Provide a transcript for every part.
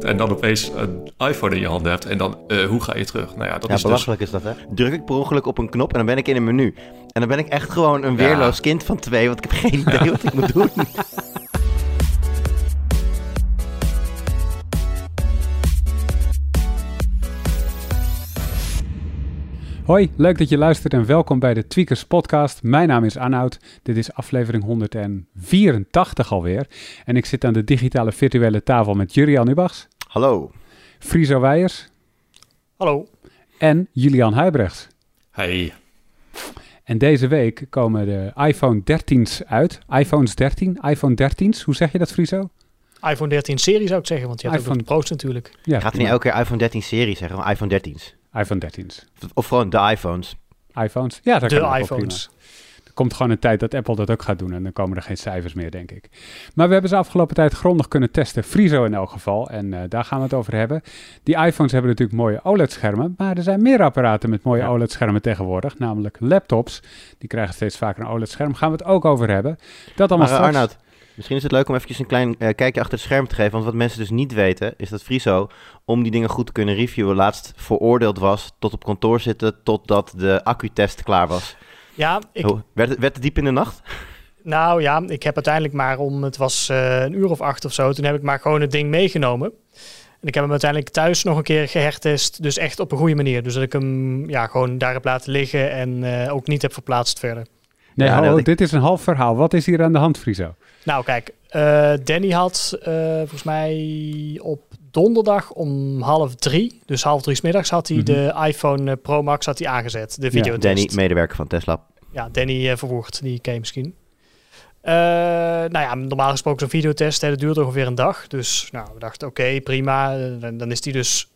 En dan opeens een iPhone in je handen hebt en dan, uh, hoe ga je terug? Nou ja, dat ja, is belachelijk dus... is dat, hè? Druk ik per ongeluk op een knop en dan ben ik in een menu. En dan ben ik echt gewoon een weerloos kind van twee, want ik heb geen idee wat ik moet doen. Hoi, leuk dat je luistert en welkom bij de Tweakers podcast. Mijn naam is Arnoud. Dit is aflevering 184 alweer. En ik zit aan de digitale virtuele tafel met Jurian Ubachs. Hallo. Friso Weijers. Hallo. En Julian Huibrechts. Hey. En deze week komen de iPhone 13's uit. iPhones 13, iPhone 13's. Hoe zeg je dat, Friso? iPhone 13 serie zou ik zeggen, want je hebt iPhone... ook de Pro's natuurlijk. Ja, Gaat niet elke keer iPhone 13 serie zeggen, of iPhone 13's? iPhone 13's. Of gewoon de iPhones. iPhones? Ja, dat de kan iPhones. Er komt gewoon een tijd dat Apple dat ook gaat doen en dan komen er geen cijfers meer, denk ik. Maar we hebben ze afgelopen tijd grondig kunnen testen. Friso in elk geval. En uh, daar gaan we het over hebben. Die iPhones hebben natuurlijk mooie OLED-schermen. Maar er zijn meer apparaten met mooie ja. OLED-schermen tegenwoordig. Namelijk laptops. Die krijgen steeds vaker een OLED-scherm. Gaan we het ook over hebben. Dat allemaal maar, straks. Arnoud, Misschien is het leuk om eventjes een klein uh, kijkje achter het scherm te geven. Want wat mensen dus niet weten, is dat Friso, om die dingen goed te kunnen reviewen, laatst veroordeeld was tot op kantoor zitten totdat de accutest klaar was. Ja, ik... Oh, werd, het, werd het diep in de nacht? Nou ja, ik heb uiteindelijk maar om, het was uh, een uur of acht of zo, toen heb ik maar gewoon het ding meegenomen. En ik heb hem uiteindelijk thuis nog een keer gehertest, dus echt op een goede manier. Dus dat ik hem ja, gewoon daar heb laten liggen en uh, ook niet heb verplaatst verder. Nee, ja, hallo, ik... dit is een half verhaal. Wat is hier aan de hand, Friso? Nou, kijk, uh, Danny had uh, volgens mij op donderdag om half drie, dus half drie s middags, had hij mm -hmm. de iPhone Pro Max had hij aangezet, de videotest. Ja, Danny, medewerker van Tesla. Ja, Danny uh, Verwoerd, die ken je misschien. Uh, nou ja, normaal gesproken zo'n videotest, hè, dat duurt ongeveer een dag. Dus nou, we dachten, oké, okay, prima. Dan, dan is die dus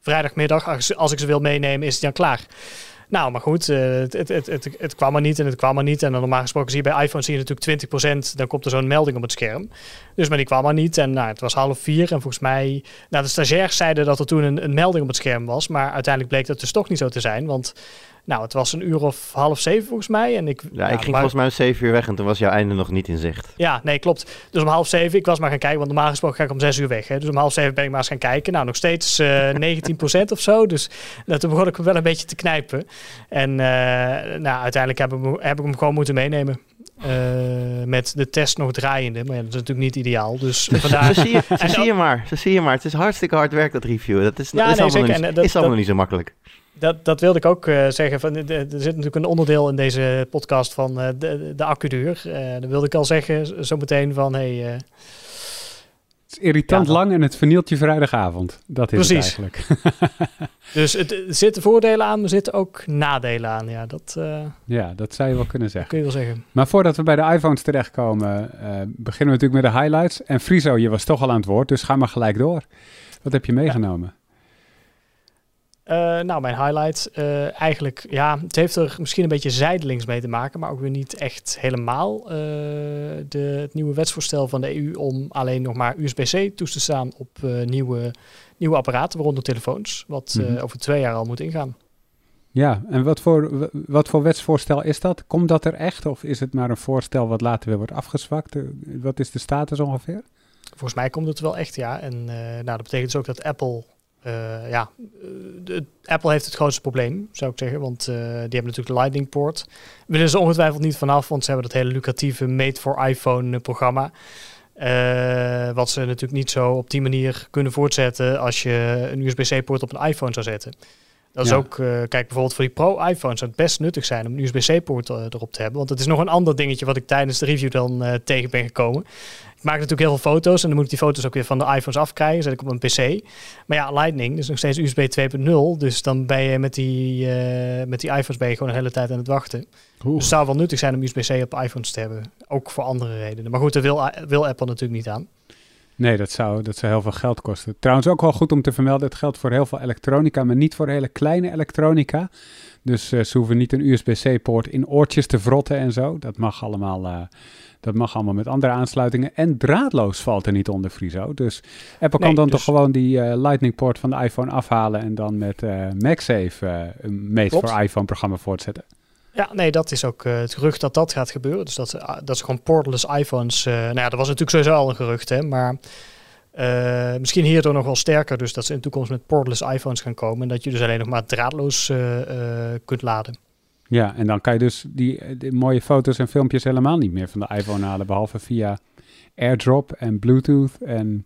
vrijdagmiddag, als, als ik ze wil meenemen, is die dan klaar. Nou, maar goed, het, het, het, het, het kwam er niet en het kwam er niet. En dan normaal gesproken zie je bij iPhone zie je natuurlijk 20%, dan komt er zo'n melding op het scherm. Dus maar die kwam er niet en nou, het was half vier. En volgens mij, nou, de stagiairs zeiden dat er toen een, een melding op het scherm was. Maar uiteindelijk bleek dat dus toch niet zo te zijn, want... Nou, het was een uur of half zeven volgens mij. En ik, ja, ik ging maar... volgens mij om zeven uur weg en toen was jouw einde nog niet in zicht. Ja, nee, klopt. Dus om half zeven, ik was maar gaan kijken, want normaal gesproken ga ik om zes uur weg. Hè. Dus om half zeven ben ik maar eens gaan kijken. Nou, nog steeds uh, 19% of zo. Dus nou, toen begon ik wel een beetje te knijpen. En uh, nou, uiteindelijk heb ik, heb ik hem gewoon moeten meenemen. Uh, met de test nog draaiende. Maar ja, dat is natuurlijk niet ideaal. Dus vandaar... zo zie je, zo zie je maar. Zo zie je maar. Het is hartstikke hard werk, dat review. Dat is, ja, dat is nee, allemaal, niet, dat, is allemaal dat, niet zo makkelijk. Dat, dat wilde ik ook uh, zeggen. Van, er zit natuurlijk een onderdeel in deze podcast van uh, de, de accuduur. Uh, dan wilde ik al zeggen, zometeen van... Hey, het is irritant ja, lang en het vernielt je vrijdagavond. Dat is Precies. het eigenlijk. dus het, er zitten voordelen aan, maar er zitten ook nadelen aan. Ja, dat, ja, dat zou je wel kunnen zeggen. kun je wel zeggen. Maar voordat we bij de iPhones terechtkomen, beginnen we natuurlijk met de highlights. En Friso, je was toch al aan het woord, dus ga maar gelijk door. Wat heb je meegenomen? Ja. Uh, nou, mijn highlight. Uh, eigenlijk, ja, het heeft er misschien een beetje zijdelings mee te maken, maar ook weer niet echt helemaal. Uh, de, het nieuwe wetsvoorstel van de EU om alleen nog maar USB-C toe te staan op nieuwe, nieuwe apparaten, waaronder telefoons, wat mm -hmm. over twee jaar al moet ingaan. Ja, en wat voor, wat voor wetsvoorstel is dat? Komt dat er echt of is het maar een voorstel wat later weer wordt afgezwakt? Wat is de status ongeveer? Volgens mij komt het wel echt, ja. En nou, dat betekent dus ook dat Apple uh, ja, de, Apple heeft het grootste probleem, zou ik zeggen. Want uh, die hebben natuurlijk de Lightning Port. Willen ze ongetwijfeld niet vanaf, want ze hebben dat hele lucratieve Made for iPhone programma. Uh, wat ze natuurlijk niet zo op die manier kunnen voortzetten als je een USB-C-poort op een iPhone zou zetten. Dat is ja. ook, kijk bijvoorbeeld voor die Pro-iPhones zou het best nuttig zijn om een USB-C-poort erop te hebben. Want het is nog een ander dingetje wat ik tijdens de review dan tegen ben gekomen. Ik maak natuurlijk heel veel foto's en dan moet ik die foto's ook weer van de iPhones afkrijgen. Zet ik op een PC. Maar ja, Lightning is nog steeds USB 2.0. Dus dan ben je met die, met die iPhones ben je gewoon de hele tijd aan het wachten. Oeh. Dus het zou wel nuttig zijn om USB-C op iPhones te hebben. Ook voor andere redenen. Maar goed, daar wil, wil Apple natuurlijk niet aan. Nee, dat zou, dat zou heel veel geld kosten. Trouwens ook wel goed om te vermelden, het geldt voor heel veel elektronica, maar niet voor hele kleine elektronica. Dus uh, ze hoeven niet een USB-C-poort in oortjes te vrotten en zo. Dat mag allemaal, uh, dat mag allemaal met andere aansluitingen. En draadloos valt er niet onder Friso. Dus Apple nee, kan dan dus... toch gewoon die uh, Lightning-poort van de iPhone afhalen en dan met MagSafe een Made for iPhone-programma voortzetten. Ja, nee, dat is ook het gerucht dat dat gaat gebeuren. Dus dat, dat is gewoon portless iPhones. Nou ja, dat was natuurlijk sowieso al een gerucht, hè. Maar Uh, misschien hierdoor nog wel sterker, dus dat ze in de toekomst met portless iPhones gaan komen. En dat je dus alleen nog maar draadloos kunt laden. Ja, en dan kan je dus die, mooie foto's en filmpjes helemaal niet meer van de iPhone halen, behalve via AirDrop en Bluetooth en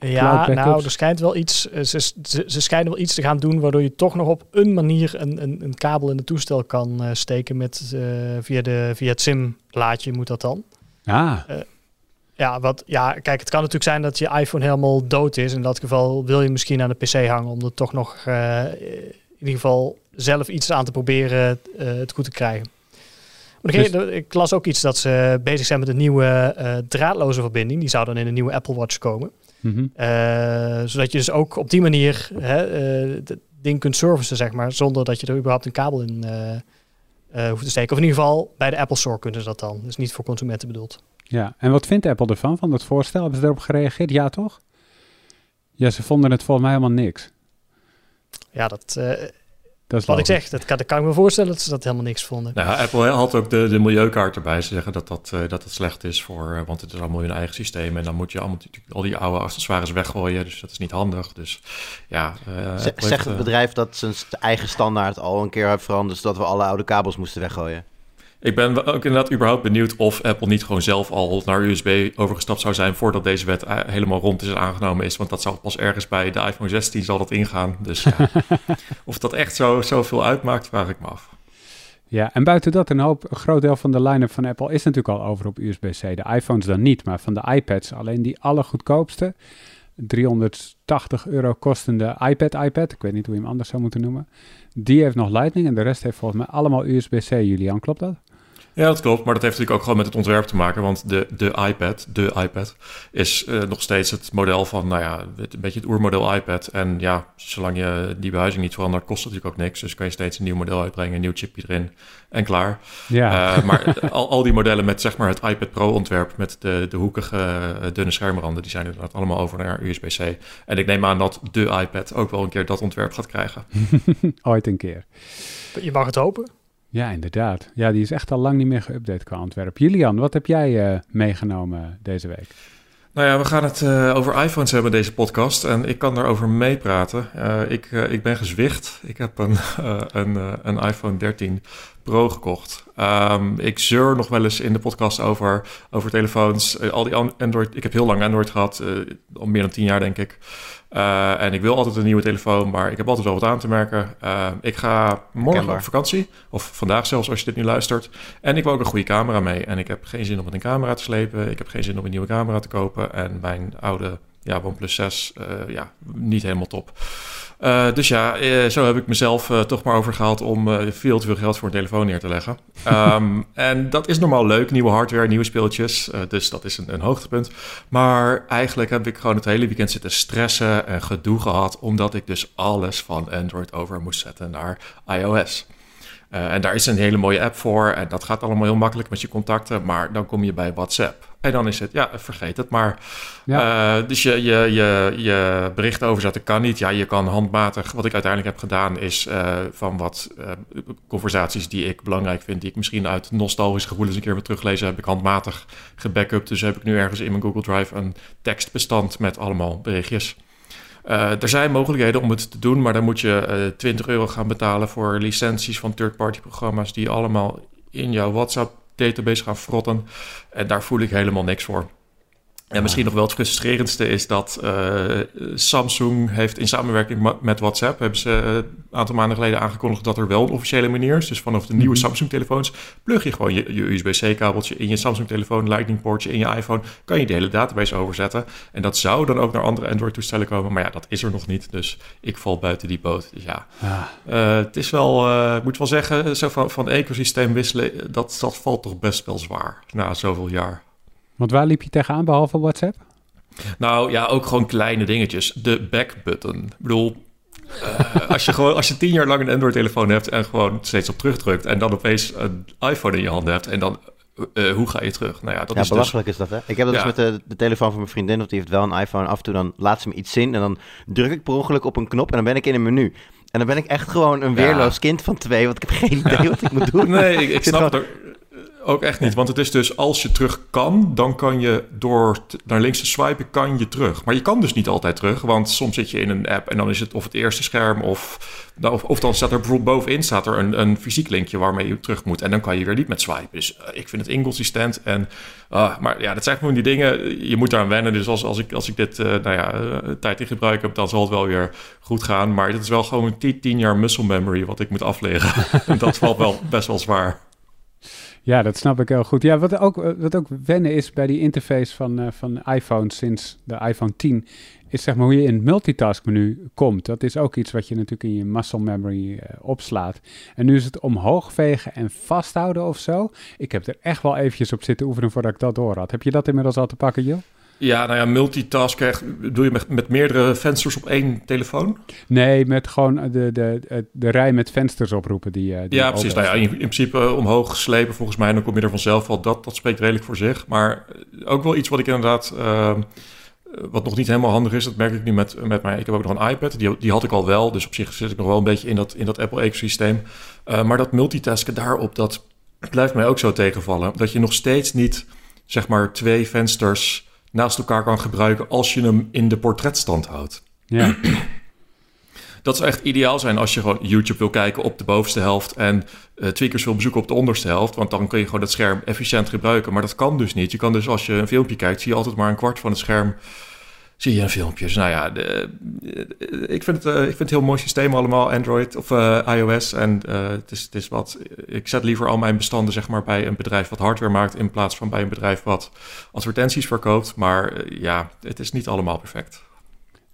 ja, nou, er schijnt wel iets. Eh, ze, ze, ze, schijnen wel iets te gaan doen waardoor je toch nog op een manier een, een, een kabel in het toestel kan steken met via, de, via het SIM-laadje moet dat dan. Ah. Ja, wat, ja, kijk, het kan natuurlijk zijn dat je iPhone helemaal dood is. In dat geval wil je misschien aan de PC hangen om er toch nog in ieder geval zelf iets aan te proberen het goed te krijgen. Maar dus... ik las ook iets dat ze bezig zijn met een nieuwe draadloze verbinding. Die zou dan in een nieuwe Apple Watch komen. Mhm. Eh, zodat je dus ook op die manier het ding kunt servicen, zeg maar, zonder dat je er überhaupt een kabel in hoeft te steken. Of in ieder geval bij de Apple Store kunnen ze dat dan. Dus niet voor consumenten bedoeld. Ja, en wat vindt Apple ervan, van dat voorstel? Hebben ze erop gereageerd? Ja, toch? Ja, ze vonden het volgens mij helemaal niks. Ja, dat, dat Wat ik zeg, dat kan, dat kan ik me voorstellen dat ze dat helemaal niks vonden. Nou, Apple had ook de, de milieukaart erbij. Ze zeggen dat dat, uh, dat het slecht is voor, uh, want het is allemaal hun eigen systeem. En dan moet je allemaal al die oude accessoires weggooien. Dus dat is niet handig. Dus ja. Uh, zegt het bedrijf dat zijn eigen standaard al een keer heeft veranderd, zodat we alle oude kabels moesten weggooien? Ik ben ook inderdaad überhaupt benieuwd of Apple niet gewoon zelf al naar USB overgestapt zou zijn voordat deze wet eh, helemaal rond is en aangenomen is. Want dat zal pas ergens bij de iPhone 16 zal dat ingaan. Dus ja, of dat echt zo, zoveel uitmaakt, vraag ik me af. Ja, en buiten dat, een, hoop, een groot deel van de line-up van Apple is natuurlijk al over op USB-C. De iPhones dan niet, maar van de iPads alleen die allergoedkoopste. 380 euro kostende iPad iPad, ik weet niet hoe je hem anders zou moeten noemen. Die heeft nog Lightning en de rest heeft volgens mij allemaal USB-C, Julian, klopt dat? Ja, dat klopt. Maar dat heeft natuurlijk ook gewoon met het ontwerp te maken. Want de, de iPad, de iPad, is uh, nog steeds het model van, nou ja, een beetje het oermodel iPad. En ja, zolang je die behuizing niet verandert, kost het natuurlijk ook niks. Dus kan je steeds een nieuw model uitbrengen, een nieuw chipje erin en klaar. Ja. Uh, maar al, al die modellen met zeg maar het iPad Pro ontwerp met de, de hoekige, uh, dunne schermranden, die zijn inderdaad allemaal over naar USB-C. En ik neem aan dat de iPad ook wel een keer dat ontwerp gaat krijgen. Ooit een keer. Je mag het hopen. Ja, inderdaad. Ja, die is echt al lang niet meer geüpdate qua ontwerp. Julian, wat heb jij uh, meegenomen deze week? Nou ja, we gaan het uh, over iPhones hebben, deze podcast. En ik kan daarover meepraten. Uh, ik, ik ben gezwicht. Ik heb een, een, een iPhone 13 Pro gekocht. Um, ik zeur nog wel eens in de podcast over, over telefoons. al die Android. Ik heb heel lang Android gehad, al meer dan tien jaar denk ik. Uh, en ik wil altijd een nieuwe telefoon, maar ik heb altijd wel wat aan te merken. Uh, ik ga morgen Kenbaar. op vakantie, of vandaag zelfs als je dit nu luistert. En ik wil ook een goede camera mee. En ik heb geen zin om met een camera te slepen. Ik heb geen zin om een nieuwe camera te kopen. En mijn oude ja, OnePlus 6, uh, ja, niet helemaal top. Uh, dus ja, uh, zo heb ik mezelf uh, toch maar overgehaald om veel te veel geld voor een telefoon neer te leggen. Um, en dat is normaal leuk, nieuwe hardware, nieuwe speeltjes. dus dat is een, een, hoogtepunt. Maar eigenlijk heb ik gewoon het hele weekend zitten stressen en gedoe gehad, omdat ik dus alles van Android over moest zetten naar iOS. Uh, en daar is een hele mooie app voor. En dat gaat allemaal heel makkelijk met je contacten. Maar dan kom je bij WhatsApp. En dan is het, ja, vergeet het maar. Ja. Uh, dus je, je, je, je bericht overzetten kan niet. Ja, je kan handmatig. Wat ik uiteindelijk heb gedaan is uh, van wat conversaties die ik belangrijk vind. Die ik misschien uit nostalgische gevoelens een keer wil teruglezen. Heb ik handmatig gebackupt. Dus heb ik nu ergens in mijn Google Drive een tekstbestand met allemaal berichtjes. Uh, er zijn mogelijkheden om het te doen, maar dan moet je uh, 20 euro gaan betalen voor licenties van third-party programma's die allemaal in jouw WhatsApp-database gaan frotten. En daar voel ik helemaal niks voor. En misschien nog wel het frustrerendste is dat uh, Samsung heeft in samenwerking met WhatsApp... hebben ze uh, een aantal maanden geleden aangekondigd dat er wel een officiële manier is. Dus vanaf de nieuwe mhm. Samsung-telefoons plug je gewoon je, je USB-C-kabeltje in je Samsung-telefoon... Lightning-poortje in je iPhone, kan je de hele database overzetten. En dat zou dan ook naar andere Android-toestellen komen. Maar ja, dat is er nog niet, dus ik val buiten die boot. Dus ja, uh, het is wel, ik moet wel zeggen, zo van, van ecosysteem wisselen... Dat, dat valt toch best wel zwaar na zoveel jaar. Want waar liep je tegenaan behalve WhatsApp? Nou ja, ook gewoon kleine dingetjes. De back-button. Ik bedoel, uh, als, je gewoon, als je tien jaar lang een Android-telefoon hebt en gewoon steeds op terugdrukt en dan opeens een iPhone in je hand hebt en dan uh, hoe ga je terug? Nou ja, dat ja, is dus- belachelijk dus... is dat, hè? Ik heb dat ja. dus met de, de, telefoon van mijn vriendin, want die heeft wel een iPhone. Af en toe dan laat ze me iets zien en dan druk ik per ongeluk op een knop en dan ben ik in een menu. En dan ben ik echt gewoon een weerloos ja. kind van twee, want ik heb geen idee wat ik moet doen. Nee, ik, ik snap het ook echt niet. Want het is dus als je terug kan, dan kan je door naar links te swipen, kan je terug. Maar je kan dus niet altijd terug, want soms zit je in een app en dan is het of het eerste scherm of, nou, of, of dan staat er bijvoorbeeld bovenin staat er een, een fysiek linkje waarmee je terug moet. En dan kan je weer niet met swipen. Dus uh, ik vind het inconsistent. En, uh, maar ja, dat zijn gewoon die dingen, je moet daaraan wennen. Dus als, als, ik, als ik dit uh, nou ja, tijd in gebruik heb, dan zal het wel weer goed gaan. Maar dit is wel gewoon 10, 10 jaar muscle memory wat ik moet afleggen. en dat valt wel best wel zwaar. Ja, dat snap ik heel goed. Ja, wat ook, wat ook wennen is bij die interface van, uh, van iPhone sinds de iPhone 10, is zeg maar hoe je in het multitask menu komt. Dat is ook iets wat je natuurlijk in je muscle memory uh, opslaat. En nu is het omhoog vegen en vasthouden of zo. Ik heb er echt wel eventjes op zitten oefenen voordat ik dat door had. Heb je dat inmiddels al te pakken, Jill? Ja, nou ja, multitask doe je met, met meerdere vensters op één telefoon? Nee, met gewoon de, de, de, rij met vensters oproepen die, eh, die Ja, precies. Nou ja, in, in, principe omhoog slepen volgens mij, dan kom je er vanzelf al. Dat, dat spreekt redelijk voor zich. Maar ook wel iets wat ik inderdaad... Uh, wat nog niet helemaal handig is, dat merk ik nu met, met mij. Ik heb ook nog een iPad, die, die had ik al wel. Dus op zich zit ik nog wel een beetje in dat, in dat Apple-ecosysteem. Uh, maar dat multitasken daarop, dat blijft mij ook zo tegenvallen. Dat je nog steeds niet, zeg maar, twee vensters naast elkaar kan gebruiken als je hem in de portretstand houdt. Ja. Dat zou echt ideaal zijn als je gewoon YouTube wil kijken op de bovenste helft en uh, tweakers wil bezoeken op de onderste helft, want dan kun je gewoon dat scherm efficiënt gebruiken. Maar dat kan dus niet. Je kan dus als je een filmpje kijkt, zie je altijd maar een kwart van het scherm zie je een filmpje. Dus nou ja, de, ik, vind het, uh, ik vind het heel mooi systeem allemaal, Android of uh, iOS. En het, is, het is wat, ik zet liever al mijn bestanden zeg maar bij een bedrijf wat hardware maakt... in plaats van bij een bedrijf wat advertenties verkoopt. Maar ja, het is niet allemaal perfect.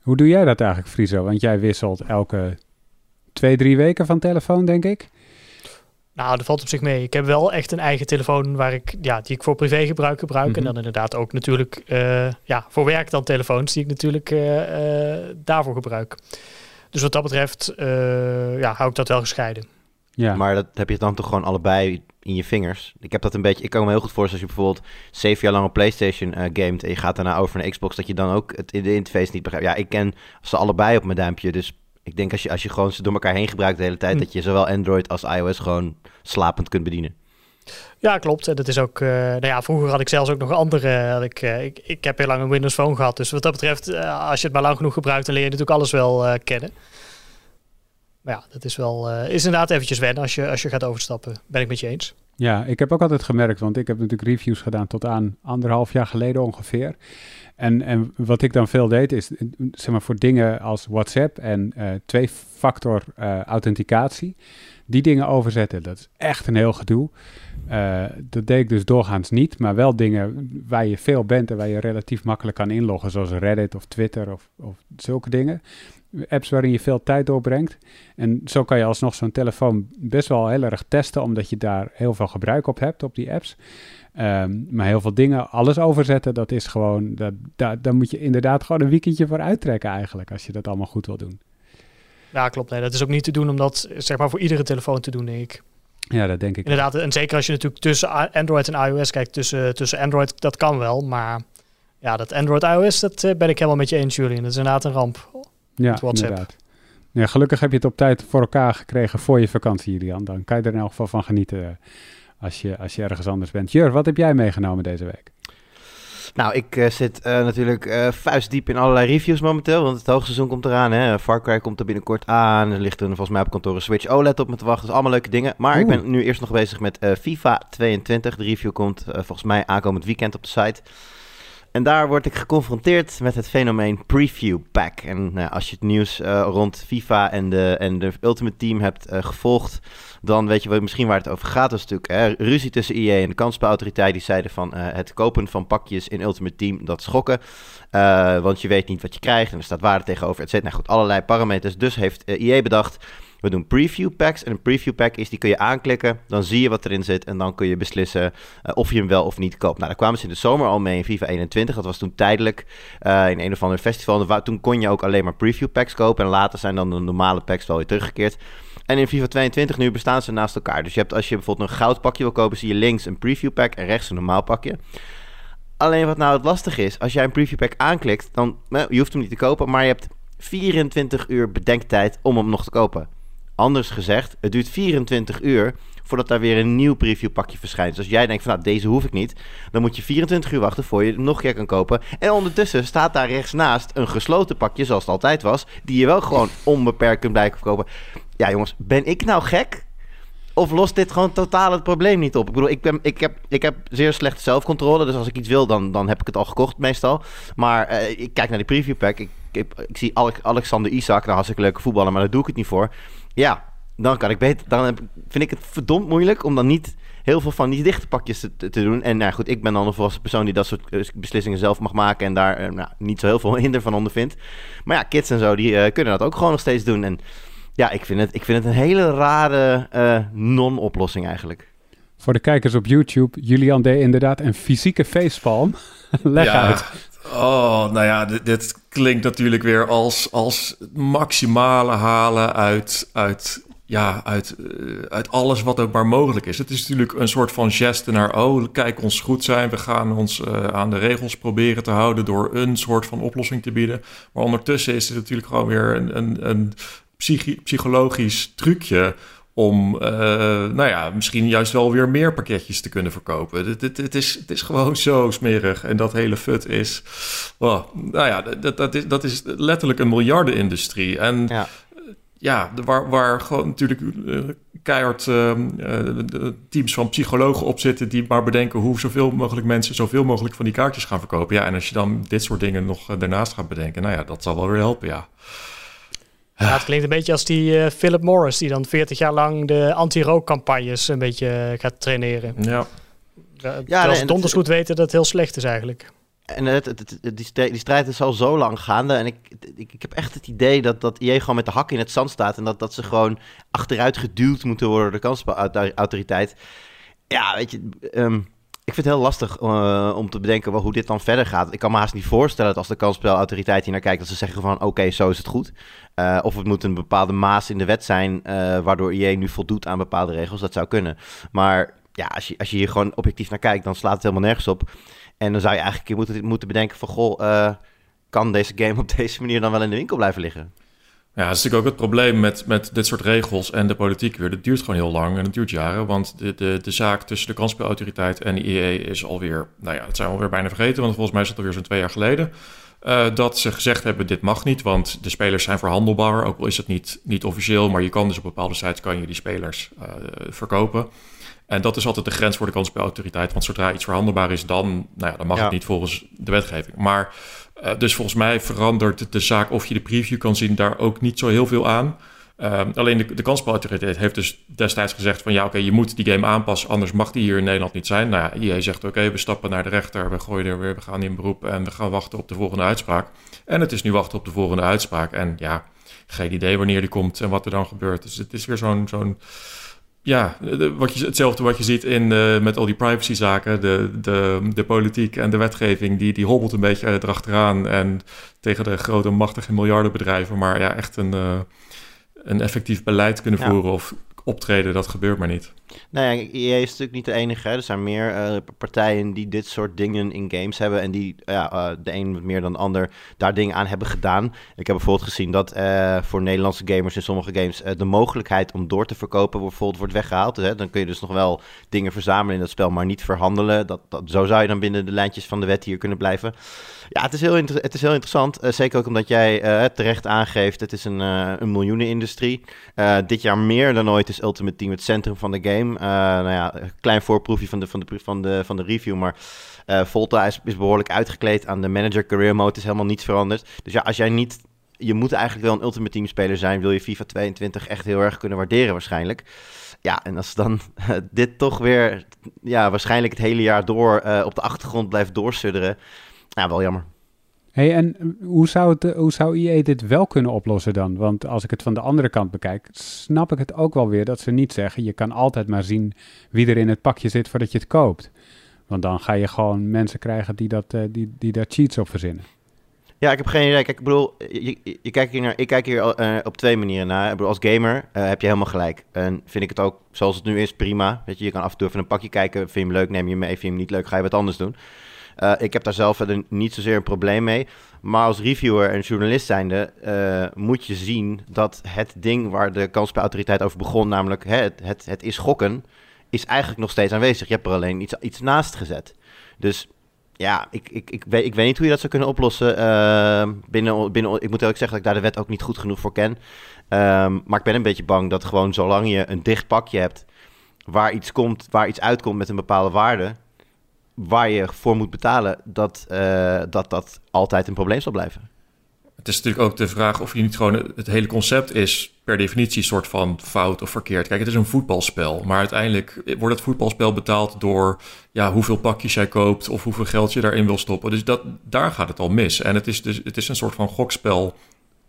Hoe doe jij dat eigenlijk, Friso? Want jij wisselt elke twee, drie weken van telefoon, denk ik. Nou, dat valt op zich mee. Ik heb wel echt een eigen telefoon waar ik, ja, die ik voor privé gebruik gebruik. Mm -hmm. En dan inderdaad ook natuurlijk uh, ja, voor werk dan telefoons die ik natuurlijk uh, uh, daarvoor gebruik. Dus wat dat betreft ja, hou ik dat wel gescheiden. Ja. Maar dat heb je dan toch gewoon allebei in je vingers. Ik heb dat een beetje. Ik kan me heel goed voorstellen als je bijvoorbeeld zeven jaar lang op PlayStation uh, gamet en je gaat daarna over naar Xbox, dat je dan ook het in de interface niet begrijpt. Ja, ik ken ze allebei op mijn duimpje, dus ik denk als je, als je gewoon ze door elkaar heen gebruikt de hele tijd, hm. dat je zowel Android als iOS gewoon slapend kunt bedienen. Ja, klopt. En dat is ook. Uh, nou ja, vroeger had ik zelfs ook nog andere. Had ik, uh, ik, ik heb heel lang een Windows Phone gehad. Dus wat dat betreft, uh, als je het maar lang genoeg gebruikt, dan leer je natuurlijk alles wel kennen. Maar ja, dat is wel. is inderdaad eventjes wennen als je, als je gaat overstappen. Ben ik met je eens. Ja, ik heb ook altijd gemerkt, want ik heb natuurlijk reviews gedaan tot aan anderhalf jaar geleden ongeveer. En, en wat ik dan veel deed is, zeg maar, voor dingen als WhatsApp en uh, twee-factor uh, authenticatie, die dingen overzetten. Dat is echt een heel gedoe. Uh, dat deed ik dus doorgaans niet, maar wel dingen waar je veel bent en waar je relatief makkelijk kan inloggen, zoals Reddit of Twitter of, of zulke dingen. Apps waarin je veel tijd doorbrengt. En zo kan je alsnog zo'n telefoon best wel heel erg testen, omdat je daar heel veel gebruik op hebt, op die apps. Um, maar heel veel dingen, alles overzetten, dat is gewoon, dat, dat, daar moet je inderdaad gewoon een weekendje voor uittrekken eigenlijk, als je dat allemaal goed wil doen. Ja, klopt. Nee, dat is ook niet te doen om dat zeg maar voor iedere telefoon te doen, denk ik. Ja, dat denk ik. Inderdaad, en zeker als je natuurlijk tussen Android en iOS kijkt, tussen, tussen Android, dat kan wel, maar ja, dat Android iOS, dat uh, ben ik helemaal met je eens, Julian. Dat is inderdaad een ramp. Ja, inderdaad. Ja, gelukkig heb je het op tijd voor elkaar gekregen voor je vakantie, Julian. Dan kan je er in elk geval van genieten als je, als je ergens anders bent. Jur, wat heb jij meegenomen deze week? Nou, ik uh, zit uh, natuurlijk uh, vuistdiep in allerlei reviews momenteel, want het hoogseizoen komt eraan. Hè? Far Cry komt er binnenkort aan. Er ligt er volgens mij op kantoor een Switch OLED op me te wachten. Dus allemaal leuke dingen. Maar Oeh. ik ben nu eerst nog bezig met FIFA 22. De review komt volgens mij aankomend weekend op de site. En daar word ik geconfronteerd met het fenomeen Preview Pack. En nou, als je het nieuws rond FIFA en de, en de Ultimate Team hebt gevolgd dan weet je wel, misschien waar het over gaat. Dat is natuurlijk hè, ruzie tussen EA en de kansspelautoriteit. Die zeiden van uh, het kopen van pakjes in Ultimate Team, dat schokken. Want je weet niet wat je krijgt en er staat waarde tegenover, et cetera. Nou goed, allerlei parameters. Dus heeft EA bedacht, we doen preview packs. En een preview pack is, die kun je aanklikken. Dan zie je wat erin zit. En dan kun je beslissen uh, of je hem wel of niet koopt. Nou, daar kwamen ze in de zomer al mee in FIFA 21. Dat was toen tijdelijk uh, in een of ander festival. Toen kon je ook alleen maar preview packs kopen. En later zijn dan de normale packs wel weer teruggekeerd. En in FIFA 22 nu bestaan ze naast elkaar. Dus je hebt als je bijvoorbeeld een goud pakje wil kopen, zie je links een preview pack en rechts een normaal pakje. Alleen wat nou het lastige is, als jij een preview pack aanklikt, dan, je hoeft hem niet te kopen, maar je hebt 24 uur bedenktijd om hem nog te kopen. Anders gezegd, het duurt 24 uur voordat daar weer een nieuw previewpakje verschijnt. Dus als jij denkt van nou, deze hoef ik niet, dan moet je 24 uur wachten voor je hem nog een keer kan kopen. En ondertussen staat daar rechts naast een gesloten pakje, zoals het altijd was, die je wel gewoon onbeperkt kunt blijven kopen. Ja jongens, ben ik nou gek? Of lost dit gewoon totaal het probleem niet op? Ik bedoel, ik, ben, ik, heb, ik heb zeer slechte zelfcontrole. Dus als ik iets wil, dan, dan heb ik het al gekocht meestal. Maar uh, ik kijk naar die preview pack. Ik, ik, ik zie Alexander Isaac, nou hartstikke leuke voetballer, maar daar doe ik het niet voor. Ja, dan kan ik beter. Dan heb, vind ik het verdomd moeilijk om dan niet heel veel van die dichte pakjes te, te doen. En nou goed, ik ben dan een volwassen persoon die dat soort eh, beslissingen zelf mag maken en daar uh, nou, niet zo heel veel hinder van ondervindt. Maar ja, kids en zo, die uh, kunnen dat ook gewoon nog steeds doen. En ja, ik vind het, ik vind het een hele rare non-oplossing eigenlijk. Voor de kijkers op YouTube, Julian deed inderdaad een fysieke facepalm. Leg ja. uit. Oh, nou ja, dit, klinkt natuurlijk weer als, als maximale halen uit, uit, ja, uit, uh, uit alles wat ook maar mogelijk is. Het is natuurlijk een soort van geste naar, oh, kijk ons goed zijn. We gaan ons uh, aan de regels proberen te houden door een soort van oplossing te bieden. Maar ondertussen is het natuurlijk gewoon weer een, een, een psychologisch trucje om, uh, nou ja, misschien juist wel weer meer pakketjes te kunnen verkopen. Het, het, het, is, het is gewoon zo smerig. En dat hele fut is, oh, nou ja, dat, dat, is, dat is letterlijk een miljardenindustrie. En ja, ja waar, waar gewoon natuurlijk uh, keihard uh, teams van psychologen op zitten... die maar bedenken hoe zoveel mogelijk mensen... zoveel mogelijk van die kaartjes gaan verkopen. Ja, en als je dan dit soort dingen nog daarnaast gaat bedenken... nou ja, dat zal wel weer helpen, ja. Ja, het klinkt een beetje als die uh, Philip Morris, die dan 40 jaar lang de anti-rookcampagnes een beetje eh, gaat traineren. Ja. Uh, ja, nee, donders goed weten dat het heel slecht is eigenlijk. En het, het, die, die, strijd is al zo lang gaande. En ik, ik, ik heb echt het idee dat, dat IE gewoon met de hak in het zand staat. En dat, dat ze gewoon achteruit geduwd moeten worden door de kansspelautoriteit. Ja, weet je, um, ik vind het heel lastig uh, om te bedenken hoe dit dan verder gaat. Ik kan me haast niet voorstellen dat als de kansspelautoriteit hier naar kijkt... dat ze zeggen van oké, zo is het goed. Uh, of het moet een bepaalde maas in de wet zijn... Uh, waardoor IE nu voldoet aan bepaalde regels. Dat zou kunnen. Maar ja, als je, als je hier gewoon objectief naar kijkt... dan slaat het helemaal nergens op. En dan zou je eigenlijk moeten, moeten bedenken van... goh, kan deze game op deze manier dan wel in de winkel blijven liggen? Ja, dat is natuurlijk ook het probleem met, met dit soort regels en de politiek weer. Dat duurt gewoon heel lang en het duurt jaren. Want de, de, de zaak tussen de kansspelautoriteit en de IE is alweer... Nou ja, dat zijn we alweer bijna vergeten. Want volgens mij is het alweer zo'n twee jaar geleden... Uh, dat ze gezegd hebben, dit mag niet, want de spelers zijn verhandelbaar. Ook al is het niet, niet officieel, maar je kan dus op bepaalde sites kan je die spelers uh, verkopen. En dat is altijd de grens voor de kansspelautoriteit. Want zodra iets verhandelbaar is, dan, nou ja, dan mag ja. het niet volgens de wetgeving. Maar uh, dus volgens mij verandert de zaak of je de preview kan zien daar ook niet zo heel veel aan. Uh, alleen de, de kansspelautoriteit heeft dus destijds gezegd van ja, oké, je moet die game aanpassen, anders mag die hier in Nederland niet zijn. Nou ja, zegt oké, we stappen naar de rechter, we gooien er weer, we gaan in beroep en we gaan wachten op de volgende uitspraak. En het is nu wachten op de volgende uitspraak. En ja, geen idee wanneer die komt en wat er dan gebeurt. Dus het is weer zo'n zo'n ja, wat je, hetzelfde wat je ziet in, uh, met al die privacyzaken. De, de, de politiek en de wetgeving, die, die hobbelt een beetje erachteraan. En tegen de grote, machtige miljardenbedrijven. Maar ja, echt een, uh, een effectief beleid kunnen voeren of optreden, dat gebeurt maar niet. Nou ja, EA is natuurlijk niet de enige. Er zijn meer uh, partijen die dit soort dingen in games hebben. En die, ja, uh, de een meer dan de ander, daar dingen aan hebben gedaan. Ik heb bijvoorbeeld gezien dat uh, voor Nederlandse gamers in sommige games de mogelijkheid om door te verkopen bijvoorbeeld wordt weggehaald. Hè. Dan kun je dus nog wel dingen verzamelen in dat spel, maar niet verhandelen. Dat, dat, zo zou je dan binnen de lijntjes van de wet hier kunnen blijven. Ja, het is heel, het is interessant. zeker ook omdat jij terecht aangeeft, het is een, een miljoenenindustrie. dit jaar meer dan ooit is Ultimate Team het centrum van de game. Uh, nou ja, klein voorproefje van de, van de, van de, van de review. Maar uh, Volta is, behoorlijk uitgekleed aan de manager career mode. is helemaal niets veranderd. Dus ja, als jij niet... Je moet eigenlijk wel een Ultimate Team speler zijn. Wil je FIFA 22 echt heel erg kunnen waarderen waarschijnlijk. Ja, en als dan uh, dit toch weer... Ja, waarschijnlijk het hele jaar door op de achtergrond blijft doorsudderen. Ja, wel jammer. Hey, en hoe zou, het, hoe zou IE dit wel kunnen oplossen dan? Want als ik het van de andere kant bekijk, snap ik het ook wel weer dat ze niet zeggen: je kan altijd maar zien wie er in het pakje zit voordat je het koopt. Want dan ga je gewoon mensen krijgen die, dat, uh, die, die daar cheats op verzinnen. Ja, ik heb geen idee. Kijk, ik bedoel, je, je kijkt hier naar, ik kijk hier uh, op twee manieren naar. Ik bedoel, als gamer uh, heb je helemaal gelijk. En vind ik het ook, zoals het nu is, prima. Weet je, je kan af en toe even een pakje kijken. Vind je hem leuk, neem je hem mee. Vind je hem niet leuk, ga je wat anders doen. Uh, ik heb daar zelf niet zozeer een probleem mee. Maar als reviewer en journalist zijnde uh, moet je zien dat het ding waar de kansspelautoriteit over begon, namelijk het, het, het is gokken, is eigenlijk nog steeds aanwezig. Je hebt er alleen iets, iets naast gezet. Dus ja, ik, ik, ik, weet, ik weet niet hoe je dat zou kunnen oplossen. Uh, binnen, binnen, ik moet ook zeggen dat ik daar de wet ook niet goed genoeg voor ken. Um, maar ik ben een beetje bang dat gewoon zolang je een dicht pakje hebt waar iets komt, waar iets uitkomt met een bepaalde waarde, waar je voor moet betalen, dat uh, dat, dat altijd een probleem zal blijven. Het is natuurlijk ook de vraag of je niet gewoon het hele concept is per definitie een soort van fout of verkeerd. Kijk, het is een voetbalspel, maar uiteindelijk wordt het voetbalspel betaald door ja, hoeveel pakjes jij koopt of hoeveel geld je daarin wil stoppen. Dus dat, daar gaat het al mis. En het is dus het is een soort van gokspel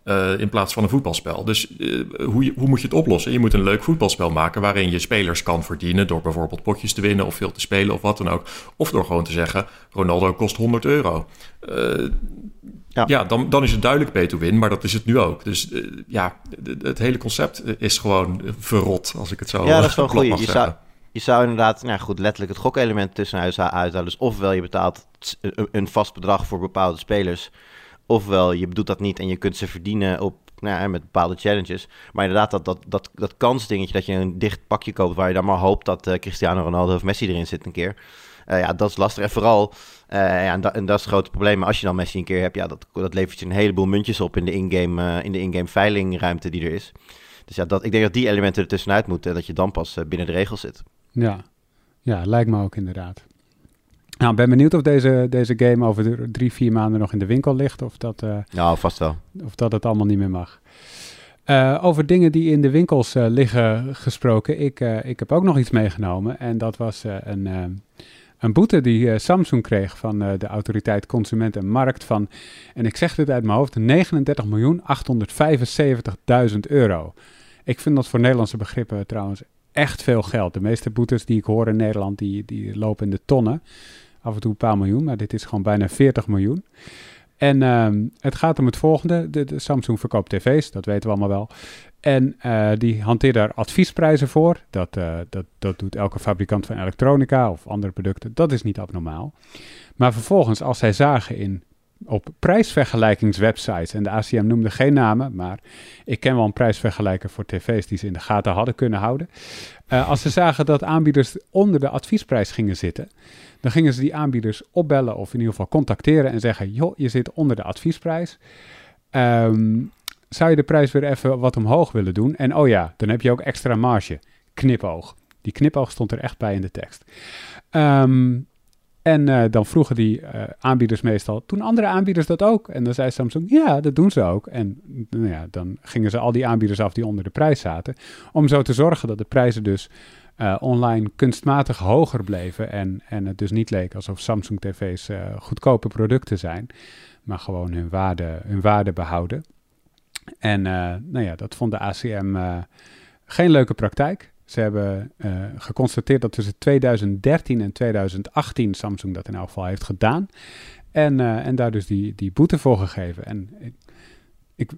uh, in plaats van een voetbalspel. Dus uh, hoe, hoe moet je het oplossen? Je moet een leuk voetbalspel maken waarin je spelers kan verdienen door bijvoorbeeld potjes te winnen of veel te spelen of wat dan ook. Of door gewoon te zeggen, Ronaldo kost 100 euro. Uh, ja, ja dan, dan is het duidelijk pay to win, maar dat is het nu ook. Dus ja, het hele concept is gewoon verrot, als ik het zo Ja, dat is wel goed. Je zou, je zou inderdaad, nou goed, letterlijk het gokelement tussenuit uithalen. Dus ofwel je betaalt een vast bedrag voor bepaalde spelers Ofwel, je doet dat niet en je kunt ze verdienen op, nou, met bepaalde challenges. Maar inderdaad, dat, dat, dat, dat kansdingetje dat je een dicht pakje koopt... waar je dan maar hoopt dat uh, Cristiano Ronaldo of Messi erin zit een keer... Uh, ja, dat is lastig. En vooral, uh, ja, en, dat, is het grote probleem. Als je dan Messi een keer hebt, ja, dat, dat levert je een heleboel muntjes op in de in-game in de in-game veilingruimte die er is. Dus ja, dat, ik denk dat die elementen er tussenuit moeten en dat je dan pas binnen de regels zit. Ja. ja, lijkt me ook inderdaad. Nou, ik ben benieuwd of deze, deze game over drie, vier maanden nog in de winkel ligt. Of dat, uh, nou, vast wel. Of dat het allemaal niet meer mag. Uh, over dingen die in de winkels uh, liggen gesproken. Ik, ik heb ook nog iets meegenomen. En dat was een, een boete die Samsung kreeg van de autoriteit Consument en Markt. Van, en ik zeg dit uit mijn hoofd, 39.875.000 euro. Ik vind dat voor Nederlandse begrippen trouwens echt veel geld. De meeste boetes die ik hoor in Nederland, die, die lopen in de tonnen af en toe een paar miljoen, maar dit is gewoon bijna 40 miljoen. En uh, het gaat om het volgende. De, Samsung verkoopt tv's, dat weten we allemaal wel. En uh, die hanteert daar adviesprijzen voor. Dat, uh, dat, dat doet elke fabrikant van elektronica of andere producten. Dat is niet abnormaal. Maar vervolgens, als zij zagen in, op prijsvergelijkingswebsites, en de ACM noemde geen namen, maar ik ken wel een prijsvergelijker voor tv's die ze in de gaten hadden kunnen houden. Uh, als ze zagen dat aanbieders onder de adviesprijs gingen zitten, dan gingen ze die aanbieders opbellen of in ieder geval contacteren en zeggen: joh, je zit onder de adviesprijs. Um, zou je de prijs weer even wat omhoog willen doen? En oh ja, dan heb je ook extra marge. Knipoog. Die knipoog stond er echt bij in de tekst. Um, en uh, dan vroegen die uh, aanbieders meestal, toen andere aanbieders dat ook? En dan zei Samsung, ja, dat doen ze ook. En nou ja, dan gingen ze al die aanbieders af die onder de prijs zaten, om zo te zorgen dat de prijzen dus uh, online kunstmatig hoger bleven. En, en het dus niet leek alsof Samsung TV's uh, goedkope producten zijn, maar gewoon hun waarde, hun waarde behouden. En uh, nou ja, dat vond de ACM geen leuke praktijk. Ze hebben geconstateerd dat tussen 2013 en 2018 Samsung dat in elk geval heeft gedaan. En, en daar dus die, die boete voor gegeven. En ik,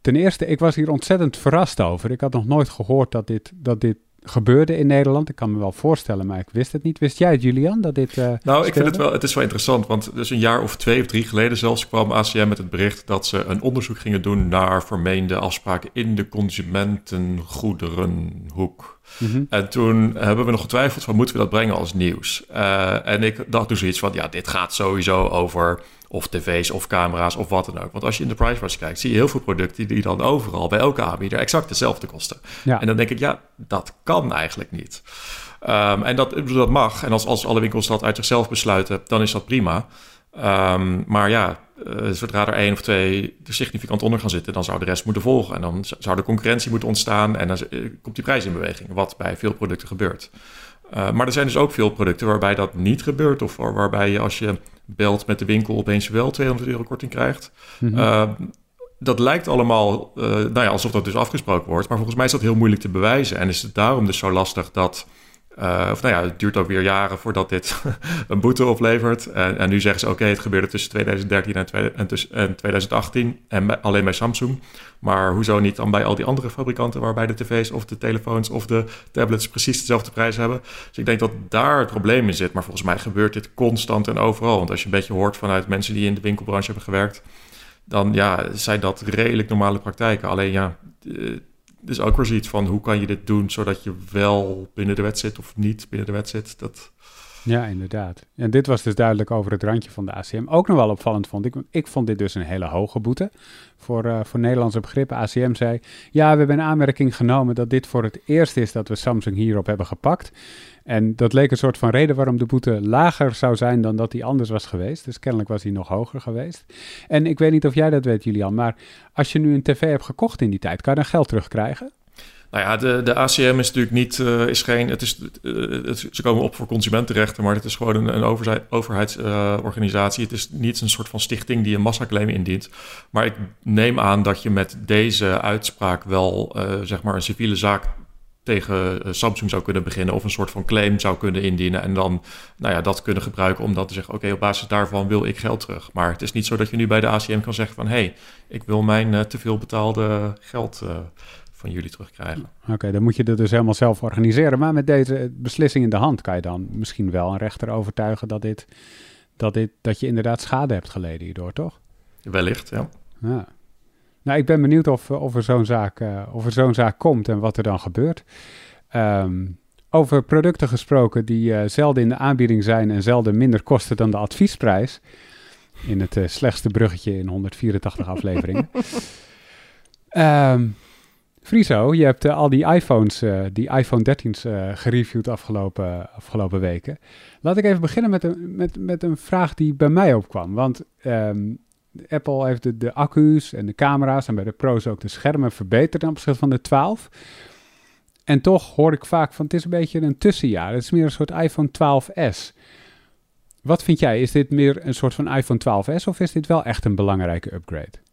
ten eerste, ik was hier ontzettend verrast over. Ik had nog nooit gehoord dat dit, dat dit gebeurde in Nederland. Ik kan me wel voorstellen, maar ik wist het niet. Wist jij het, Julian, dat dit uh, Nou, ik vind het wel, het is wel interessant, want dus een jaar of twee of drie geleden zelfs kwam ACM met het bericht dat ze een onderzoek gingen doen naar vermeende afspraken in de consumentengoederenhoek. Mm En toen hebben we nog getwijfeld van moeten we dat brengen als nieuws. Uh, en ik dacht dus iets van, ja, dit gaat sowieso over of tv's of camera's of wat dan ook. Want als je in de price watch kijkt, zie je heel veel producten die dan overal bij elke aanbieder exact dezelfde kosten. Ja. En dan denk ik, ja, dat kan eigenlijk niet. Um, en dat, dat mag. En als, als alle winkels dat uit zichzelf besluiten, dan is dat prima. Um, maar ja, uh, zodra er één of twee er significant onder gaan zitten, dan zou de rest moeten volgen. En dan zou de concurrentie moeten ontstaan en dan uh, komt die prijs in beweging, wat bij veel producten gebeurt. Uh, maar er zijn dus ook veel producten waarbij dat niet gebeurt, of waarbij je als je belt met de winkel opeens wel 200 euro korting krijgt. Mm -hmm. dat lijkt allemaal, nou ja, alsof dat dus afgesproken wordt, maar volgens mij is dat heel moeilijk te bewijzen. En is het daarom dus zo lastig dat Uh, of nou ja, het duurt ook weer jaren voordat dit een boete oplevert. En, en nu zeggen ze, oké, het gebeurde tussen 2013 en, en, en 2018 en alleen bij Samsung. Maar hoezo niet dan bij al die andere fabrikanten waarbij de tv's of de telefoons of de tablets precies dezelfde prijs hebben? Dus ik denk dat daar het probleem in zit. Maar volgens mij gebeurt dit constant en overal. Want als je een beetje hoort vanuit mensen die in de winkelbranche hebben gewerkt, dan ja, zijn dat redelijk normale praktijken. Alleen ja, dus ook weer zoiets van hoe kan je dit doen zodat je wel binnen de wet zit of niet binnen de wet zit. Dat... Ja, inderdaad. En dit was dus duidelijk over het randje van de ACM. Ook nog wel opvallend vond ik. Ik vond dit dus een hele hoge boete voor, uh, voor Nederlandse begrippen. ACM zei, ja, we hebben een aanmerking genomen dat dit voor het eerst is dat we Samsung hierop hebben gepakt. En dat leek een soort van reden waarom de boete lager zou zijn dan dat die anders was geweest. Dus kennelijk was hij nog hoger geweest. En ik weet niet of jij dat weet, Julian, maar als je nu een tv hebt gekocht in die tijd, kan je dan geld terugkrijgen? Nou ja, de, de ACM is natuurlijk niet, uh, is geen, het is, uh, het, ze komen op voor consumentenrechten, maar het is gewoon een, een overheidsorganisatie. Het is niet een soort van stichting die een massaclaim indient. Maar ik neem aan dat je met deze uitspraak wel, zeg maar, een civiele zaak tegen eh, Samsung zou kunnen beginnen of een soort van claim zou kunnen indienen en dan nou ja, dat kunnen gebruiken om dan te zeggen, oké, op basis daarvan wil ik geld terug. Maar het is niet zo dat je nu bij de ACM kan zeggen van, hé, hey, ik wil mijn uh, te veel betaalde geld uh, van jullie terugkrijgen. Oké, dan moet je het dus helemaal zelf organiseren. Maar met deze beslissing in de hand kan je dan misschien wel een rechter overtuigen dat, dit, dat, dit, dat je inderdaad schade hebt geleden hierdoor, toch? Wellicht, ja. ja. Nou, ik ben benieuwd of, of er zo'n zaak, uh, of er zo'n zaak komt en wat er dan gebeurt. Um, over producten gesproken die uh, zelden in de aanbieding zijn en zelden minder kosten dan de adviesprijs. In het uh, slechtste bruggetje in 184 afleveringen. um, Friso, je hebt al die iPhones, die iPhone 13's gereviewd afgelopen, afgelopen weken. Laat ik even beginnen met een, met, met een vraag die bij mij opkwam. Want um, Apple heeft de, de, accu's en de camera's en bij de Pro's ook de schermen verbeterd ten opzichte van de 12. En toch hoor ik vaak van het is een beetje een tussenjaar. Het is meer een soort iPhone 12s. Wat vind jij? Is dit meer een soort van iPhone 12s of is dit wel echt een belangrijke upgrade?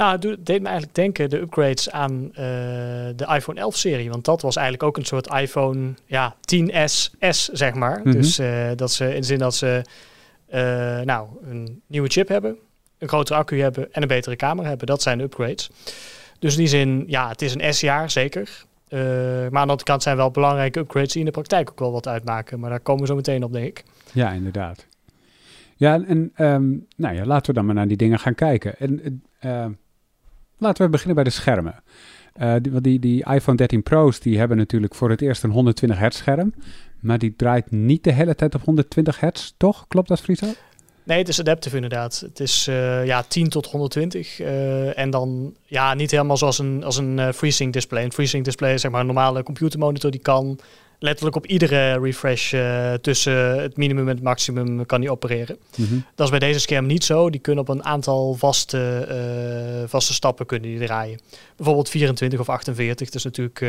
Nou, het deed me eigenlijk denken de upgrades aan uh, de iPhone 11-serie. Want dat was eigenlijk ook een soort iPhone ja, 10S, S, zeg maar. Mm -hmm. Dus uh, dat ze in de zin dat ze uh, nou, een nieuwe chip hebben, een grotere accu hebben en een betere camera hebben. Dat zijn de upgrades. Dus in die zin, ja, het is een S-jaar, zeker. Uh, maar aan de andere kant zijn wel belangrijke upgrades die in de praktijk ook wel wat uitmaken. Maar daar komen we zo meteen op, denk ik. Ja, inderdaad. Ja, en um, nou ja, laten we dan maar naar die dingen gaan kijken. En uh, laten we beginnen bij de schermen. Uh, die, die, die, iPhone 13 Pro's die hebben natuurlijk voor het eerst een 120 hertz scherm. Maar die draait niet de hele tijd op 120 hertz, toch? Klopt dat, Friso? Nee, het is adaptive inderdaad. Het is uh, ja, 10 tot 120. Uh, en dan ja, niet helemaal zoals een, als een FreeSync display. Een FreeSync display zeg maar een normale computermonitor. Die kan letterlijk op iedere refresh tussen het minimum en het maximum kan die opereren. Mm -hmm. Dat is bij deze scherm niet zo. Die kunnen op een aantal vaste, vaste stappen kunnen die draaien. Bijvoorbeeld 24 of 48. Dus natuurlijk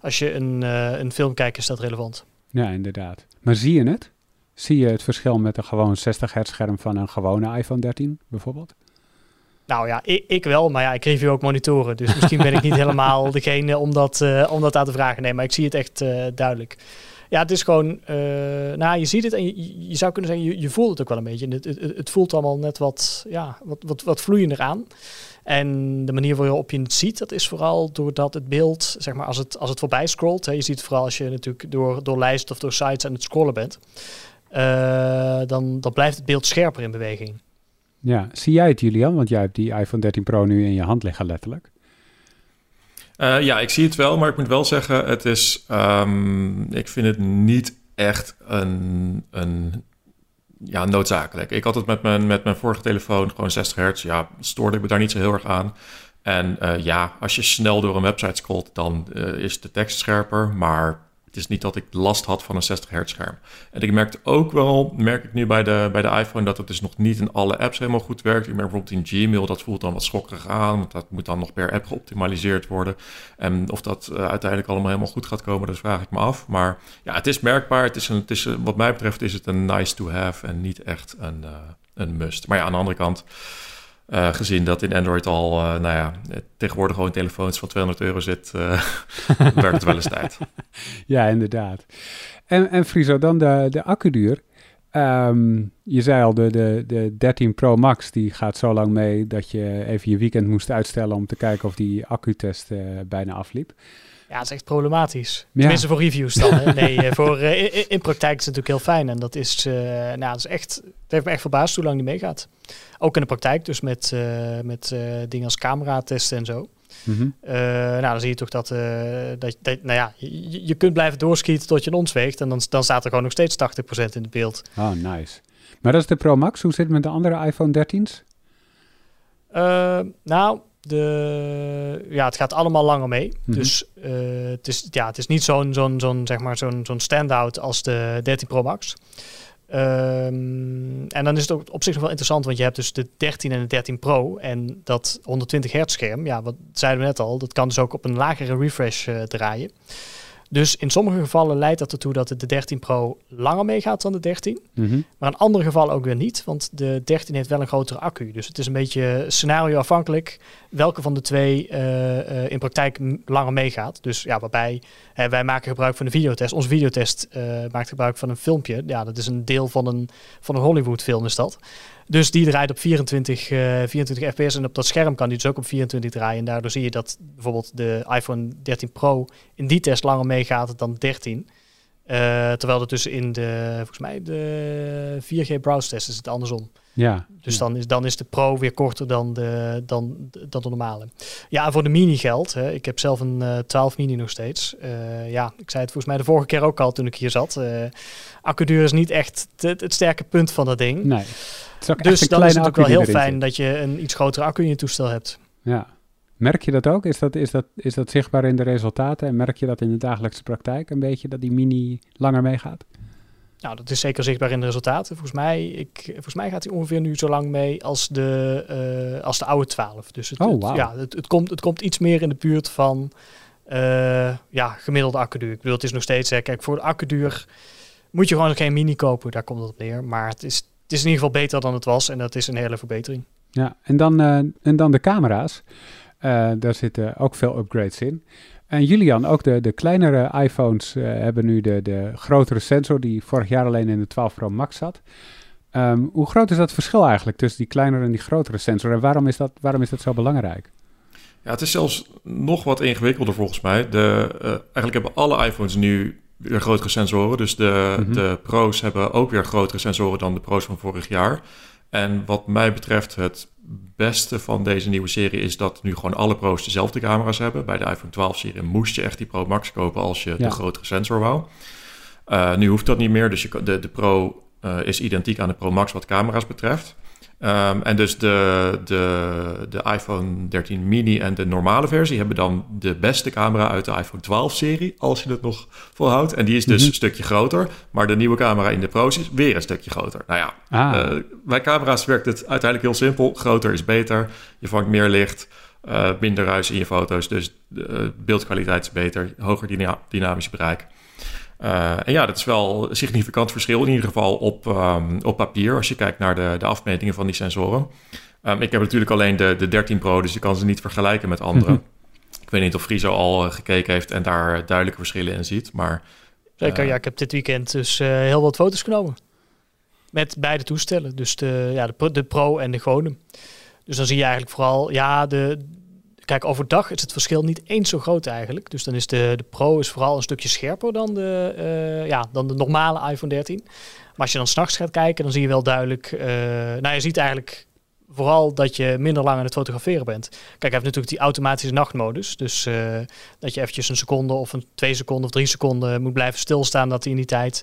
als je een, een film kijkt is dat relevant. Ja, inderdaad. Maar zie je het? Zie je het verschil met een gewoon 60 hertz scherm van een gewone iPhone 13 bijvoorbeeld? Nou ja, ik, ik, wel, maar ja, ik review ook monitoren. Dus misschien ben ik niet helemaal degene om dat, uh, om dat aan te vragen. Nee, maar ik zie het echt uh, duidelijk. Ja, het is gewoon, uh, nou, je ziet het en je, je zou kunnen zeggen, je, je, voelt het ook wel een beetje. Het, het, het, voelt allemaal net wat, ja, wat, wat, wat vloeiender aan. En de manier waarop je het ziet, dat is vooral doordat het beeld, zeg maar, als het, als het voorbij scrolt. Hè, je ziet het vooral als je natuurlijk door, door lijsten of door sites aan het scrollen bent. Dan, dan blijft het beeld scherper in beweging. Ja, zie jij het Julian? Want jij hebt die iPhone 13 Pro nu in je hand liggen letterlijk. Uh, ja, ik zie het wel, maar ik moet wel zeggen, het is, um, ik vind het niet echt een, een ja, noodzakelijk. Ik had het met mijn, met mijn vorige telefoon, gewoon 60 hertz. Ja, stoorde ik me daar niet zo heel erg aan. En uh, ja, als je snel door een website scrolt, dan uh, is de tekst scherper. Maar het is niet dat ik last had van een 60 hertz scherm. En ik merkte ook wel, merk ik nu bij de, bij de iPhone, dat het dus nog niet in alle apps helemaal goed werkt. Ik merk bijvoorbeeld in Gmail, dat voelt dan wat schokkerig aan. Want dat moet dan nog per app geoptimaliseerd worden. En of dat uh, uiteindelijk allemaal helemaal goed gaat komen, dat vraag ik me af. Maar ja, het is merkbaar. Het is een, wat mij betreft is het een nice to have en niet echt een, uh, een must. Maar ja, aan de andere kant... Uh, gezien dat in Android al, uh, nou ja, tegenwoordig gewoon telefoons van 200 euro zit, uh, werkt het wel eens tijd. Ja, inderdaad. En, en Friso, dan de, de accuduur. Um, je zei al, de, de, de 13 Pro Max die gaat zo lang mee dat je even je weekend moest uitstellen om te kijken of die accutest bijna afliep. Ja, het is echt problematisch. Ja. Tenminste voor reviews dan. Hè? Nee, voor, in, in, praktijk is het natuurlijk heel fijn. En dat is, nou, dat is echt, het heeft me echt verbaasd hoe lang die meegaat. Ook in de praktijk, dus met, uh, met uh, dingen als camera testen en zo. Mm -hmm. uh, nou, dan zie je toch dat, dat, dat, nou ja, je, je kunt blijven doorschieten tot je een ons weegt. En dan, dan staat er gewoon nog steeds 80% in het beeld. Oh, nice. Maar dat is de Pro Max. Hoe zit het met de andere iPhone 13's? nou, de, ja, het gaat allemaal langer mee. Mm -hmm. Dus het, is, ja, het is niet zo'n zo'n zo'n zeg maar zo'n zo'n standout als de 13 Pro Max. Um, en dan is het ook op zich nog wel interessant, want je hebt dus de 13 en de 13 Pro. En dat 120 hertz scherm, ja, wat zeiden we net al, dat kan dus ook op een lagere refresh uh, draaien. Dus in sommige gevallen leidt dat ertoe dat de 13 Pro langer meegaat dan de 13. Mm -hmm. Maar in andere gevallen ook weer niet, want de 13 heeft wel een grotere accu. Dus het is een beetje scenario afhankelijk welke van de twee uh, uh, in praktijk langer meegaat. Dus ja, waarbij uh, wij maken gebruik van de videotest. Onze videotest maakt gebruik van een filmpje. Ja, dat is een deel van een, van een Hollywood film is dat. Dus die draait op 24, uh, 24 fps en op dat scherm kan die dus ook op 24 draaien. En daardoor zie je dat bijvoorbeeld de iPhone 13 Pro in die test langer meegaat dan 13. Uh, terwijl het dus in de, volgens mij, de 4G browse test is het andersom. Ja. Dus ja. Dan, is, dan is de Pro weer korter dan de, dan, dan de normale. Ja, en voor de mini geldt. Hè, ik heb zelf een uh, 12 mini nog steeds. Uh, ja, ik zei het volgens mij de vorige keer ook al toen ik hier zat. Uh, accuduur is niet echt het, het sterke punt van dat ding. Nee. dus dan is het ook wel heel fijn zit. dat je een iets grotere accu in je toestel hebt. Ja. Merk je dat ook? Is dat, is, dat, is dat zichtbaar in de resultaten? En merk je dat in de dagelijkse praktijk een beetje, dat die mini langer meegaat? Nou, dat is zeker zichtbaar in de resultaten. Volgens mij, ik, volgens mij gaat hij ongeveer nu zo lang mee als de, uh, als de oude 12. Dus het, oh, wow. het, ja, het, het, komt, het komt iets meer in de buurt van uh, ja, gemiddelde accuduur. Ik bedoel, het is nog steeds, hè, kijk, voor de accuduur moet je gewoon geen mini kopen. Daar komt het op neer. Maar het is, het is in ieder geval beter dan het was. En dat is een hele verbetering. Ja, en dan, uh, en dan de camera's. Daar zitten ook veel upgrades in. En Julian, ook de, de kleinere iPhones uh, hebben nu de, de grotere sensor die vorig jaar alleen in de 12 Pro Max zat. Um, hoe groot is dat verschil eigenlijk tussen die kleinere en die grotere sensor? En waarom is dat, waarom is dat zo belangrijk? Ja, het is zelfs nog wat ingewikkelder volgens mij. De, uh, eigenlijk hebben alle iPhones nu weer grotere sensoren. Dus de, mm -hmm. de Pro's hebben ook weer grotere sensoren dan de Pro's van vorig jaar. En wat mij betreft het beste van deze nieuwe serie is dat nu gewoon alle Pro's dezelfde camera's hebben. Bij de iPhone 12 serie moest je echt die Pro Max kopen als je ja. de grotere sensor wou. Uh, nu hoeft dat niet meer, dus je, de, de Pro uh, is identiek aan de Pro Max wat camera's betreft. Um, en dus de, de, de iPhone 13 mini en de normale versie hebben dan de beste camera uit de iPhone 12 serie, als je het nog volhoudt. En die is dus mm -hmm. een stukje groter, maar de nieuwe camera in de Pro's is weer een stukje groter. Nou ja, ah. uh, bij camera's werkt het uiteindelijk heel simpel. Groter is beter, je vangt meer licht, uh, minder ruis in je foto's, dus de beeldkwaliteit is beter, hoger dyna dynamisch bereik. Uh, en ja, dat is wel een significant verschil in ieder geval op, um, op papier als je kijkt naar de, de afmetingen van die sensoren. Um, ik heb natuurlijk alleen de, de 13 Pro, dus je kan ze niet vergelijken met andere. Mm -hmm. Ik weet niet of Friso al uh, gekeken heeft en daar duidelijke verschillen in ziet, maar... Zeker, uh, ja, ik heb dit weekend dus heel wat foto's genomen. Met beide toestellen, dus de, ja, de, de Pro en de gewone. Dus dan zie je eigenlijk vooral, ja, de, Kijk, overdag is het verschil niet eens zo groot eigenlijk. Dus dan is de, de Pro is vooral een stukje scherper dan de, uh, ja, dan de normale iPhone 13. Maar als je dan s'nachts gaat kijken, dan zie je wel duidelijk... Uh, nou, je ziet eigenlijk vooral dat je minder lang aan het fotograferen bent. Kijk, hij heeft natuurlijk die automatische nachtmodus. Dus uh, dat je eventjes een seconde of een twee seconden of drie seconden moet blijven stilstaan... dat hij in die tijd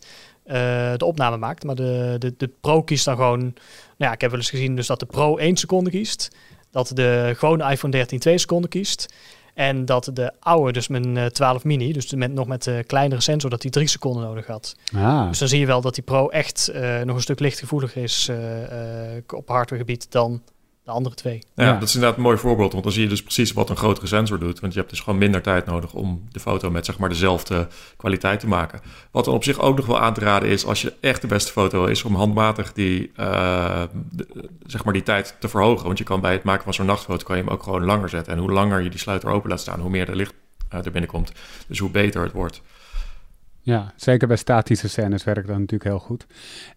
de opname maakt. Maar de, de, de Pro kiest dan gewoon... Nou ja, ik heb wel eens gezien dus dat de Pro één seconde kiest dat de gewone iPhone 13 2 seconden kiest. En dat de oude, dus mijn uh, 12 mini, dus met, nog met de kleinere sensor, dat die drie seconden nodig had. Ah. Dus dan zie je wel dat die Pro echt uh, nog een stuk lichtgevoeliger is uh, op hardwaregebied dan de andere twee. Ja, Ja. dat is inderdaad een mooi voorbeeld, want dan zie je dus precies wat een grotere sensor doet. Want je hebt dus gewoon minder tijd nodig om de foto met zeg maar dezelfde kwaliteit te maken. Wat dan op zich ook nog wel aan te raden is, als je echt de beste foto wil, is om handmatig die, eh, de- zeg maar die tijd te verhogen. Want je kan bij het maken van zo'n nachtfoto kan je hem ook gewoon langer zetten. En hoe langer je die sluiter open laat staan, hoe meer er licht eh, er binnenkomt. Dus hoe beter het wordt. Ja, zeker bij statische scènes werkt dat natuurlijk heel goed.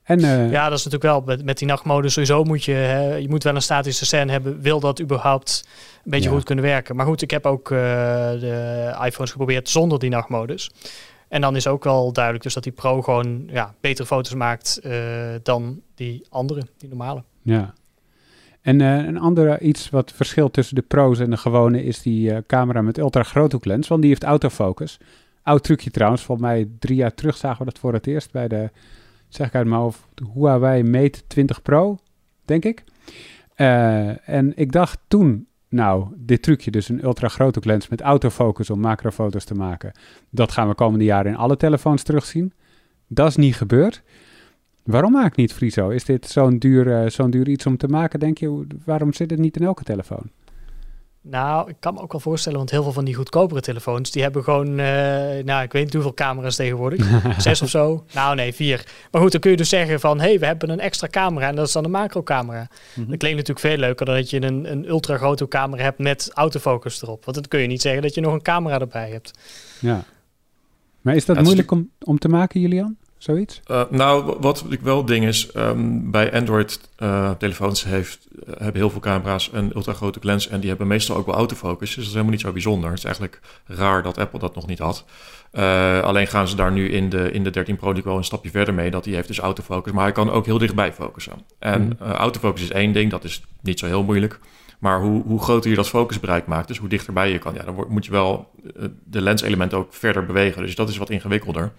En eh, Ja, dat is natuurlijk wel met, met die nachtmode. Sowieso moet je, hè, je moet wel een statische scène hebben. Wil dat überhaupt een beetje Ja. goed kunnen werken. Maar goed, ik heb ook eh, de iPhones geprobeerd zonder die nachtmodus. En dan is ook wel duidelijk dus dat die Pro gewoon ja, betere foto's maakt eh, dan die andere, die normale. Ja. En een andere iets wat verschilt tussen de pro's en de gewone is die camera met ultra groothoeklens, want die heeft autofocus. Oud trucje trouwens, volgens mij drie jaar terug zagen we dat voor het eerst bij de, zeg ik uit mijn hoofd, Huawei Mate 20 Pro, denk ik. Eh, en ik dacht toen, nou, dit trucje, dus een ultra groothoeklens met autofocus om macrofoto's te maken, dat gaan we komende jaren in alle telefoons terugzien. Dat is niet gebeurd. Waarom maakt niet Friso? Is dit zo'n duur, eh, zo'n duur iets om te maken, denk je? Waarom zit het niet in elke telefoon? Nou, ik kan me ook wel voorstellen, want heel veel van die goedkopere telefoons, die hebben gewoon, eh, nou, ik weet niet hoeveel camera's tegenwoordig. Zes of zo. Nou, nee, vier. Maar goed, dan kun je dus zeggen van, hé, hey, we hebben een extra camera en dat is dan een macro-camera. Mhm. Dat klinkt natuurlijk veel leuker dan dat je een, een ultra grote camera hebt met autofocus erop. Want dan kun je niet zeggen dat je nog een camera erbij hebt. Ja. Maar is dat is moeilijk om, om te maken, Julian? Zoiets? Eh, nou, wat ik wel ding is, ehm, bij Android-telefoons heeft eh, hebben heel veel camera's een ultra grote lens en die hebben meestal ook wel autofocus. Dus dat is helemaal niet zo bijzonder. Het is eigenlijk raar dat Apple dat nog niet had. Eh, alleen gaan ze daar nu in de, in de 13 Pro wel een stapje verder mee. Dat die heeft dus autofocus, maar hij kan ook heel dichtbij focussen. En eh, autofocus is één ding, dat is niet zo heel moeilijk. Maar hoe, hoe groter je dat focusbereik maakt, dus hoe dichterbij je kan, ja, dan moet je wel de lenselementen ook verder bewegen. Dus dat is wat ingewikkelder.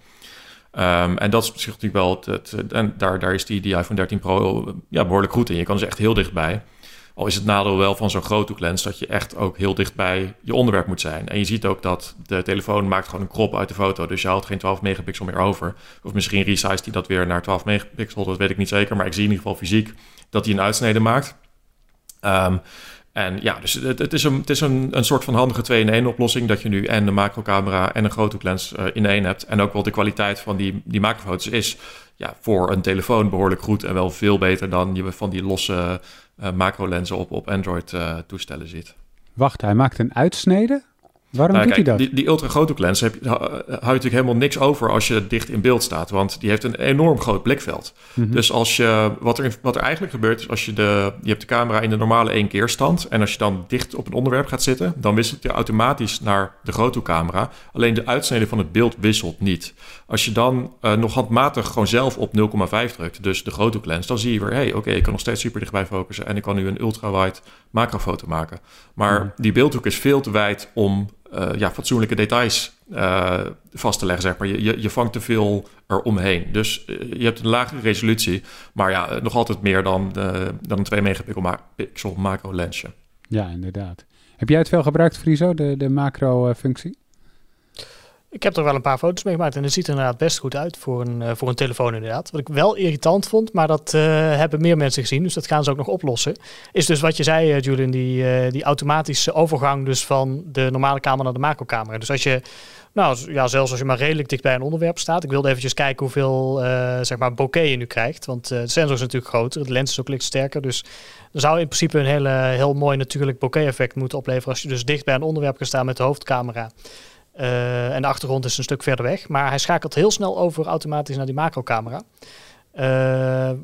Ehm, en dat is natuurlijk wel het, en daar, daar is die, die iPhone 13 Pro ja, behoorlijk goed in. Je kan dus echt heel dichtbij. Al is het nadeel wel van zo'n groothoeklens dat je echt ook heel dichtbij je onderwerp moet zijn. En je ziet ook dat de telefoon maakt gewoon een crop uit de foto. Dus je haalt geen 12 megapixel meer over. Of misschien resize die dat weer naar 12 megapixel, dat weet ik niet zeker. Maar ik zie in ieder geval fysiek dat hij een uitsnede maakt. Ehm, en ja, dus het, is, een, het is een, een soort van handige 2-in-1 oplossing. Dat je nu en de macrocamera en een groothoeklens eh in één hebt. En ook wel de kwaliteit van die, die macrofoto's is ja, voor een telefoon behoorlijk goed. En wel veel beter dan je van die losse eh macrolenzen op, op Android-toestellen ziet. Wacht, hij maakt een uitsnede? Waarom Nou, doet kijk, hij dat? Die, die ultra groothoeklens heb je, hou hou je natuurlijk helemaal niks over als je dicht in beeld staat. Want die heeft een enorm groot blikveld. Mhm. Dus als je, wat, er, wat er eigenlijk gebeurt is als je de, je hebt de camera in de normale één keer stand. En als je dan dicht op een onderwerp gaat zitten, dan wisselt je automatisch naar de groothoekcamera. Alleen de uitsnede van het beeld wisselt niet. Als je dan eh, nog handmatig gewoon zelf op 0,5 drukt, dus de groothoeklens, dan zie je weer, hé, hey, oké, ik kan nog steeds super dichtbij focussen en ik kan nu een ultra-wide macrofoto maken. Maar Mhm. die beeldhoek is veel te wijd om eh, ja, fatsoenlijke details eh, vast te leggen, zeg maar. Je, je, je vangt te veel eromheen. Dus eh, je hebt een lagere resolutie, maar ja, nog altijd meer dan, dan een 2 megapixel pixel macro lensje. Ja, inderdaad. Heb jij het veel gebruikt, Friso, de, de macro-functie? Ik heb er wel een paar foto's mee gemaakt en het ziet er inderdaad best goed uit voor een, eh, voor een telefoon inderdaad. Wat ik wel irritant vond, maar dat eh, hebben meer mensen gezien, dus dat gaan ze ook nog oplossen. Is dus wat je zei, eh, Julian, die, die automatische overgang dus van de normale camera naar de macrocamera. Dus als je, nou ja, zelfs als je maar redelijk dicht bij een onderwerp staat. Ik wilde eventjes kijken hoeveel zeg maar bokeh je nu krijgt, want de sensor is natuurlijk groter, de lens is ook licht sterker. Dus er zou in principe een hele, heel mooi natuurlijk bokeh effect moeten opleveren als je dus dicht bij een onderwerp kan staan met de hoofdcamera. Eh, en de achtergrond is een stuk verder weg. Maar hij schakelt heel snel over automatisch naar die macrocamera. Eh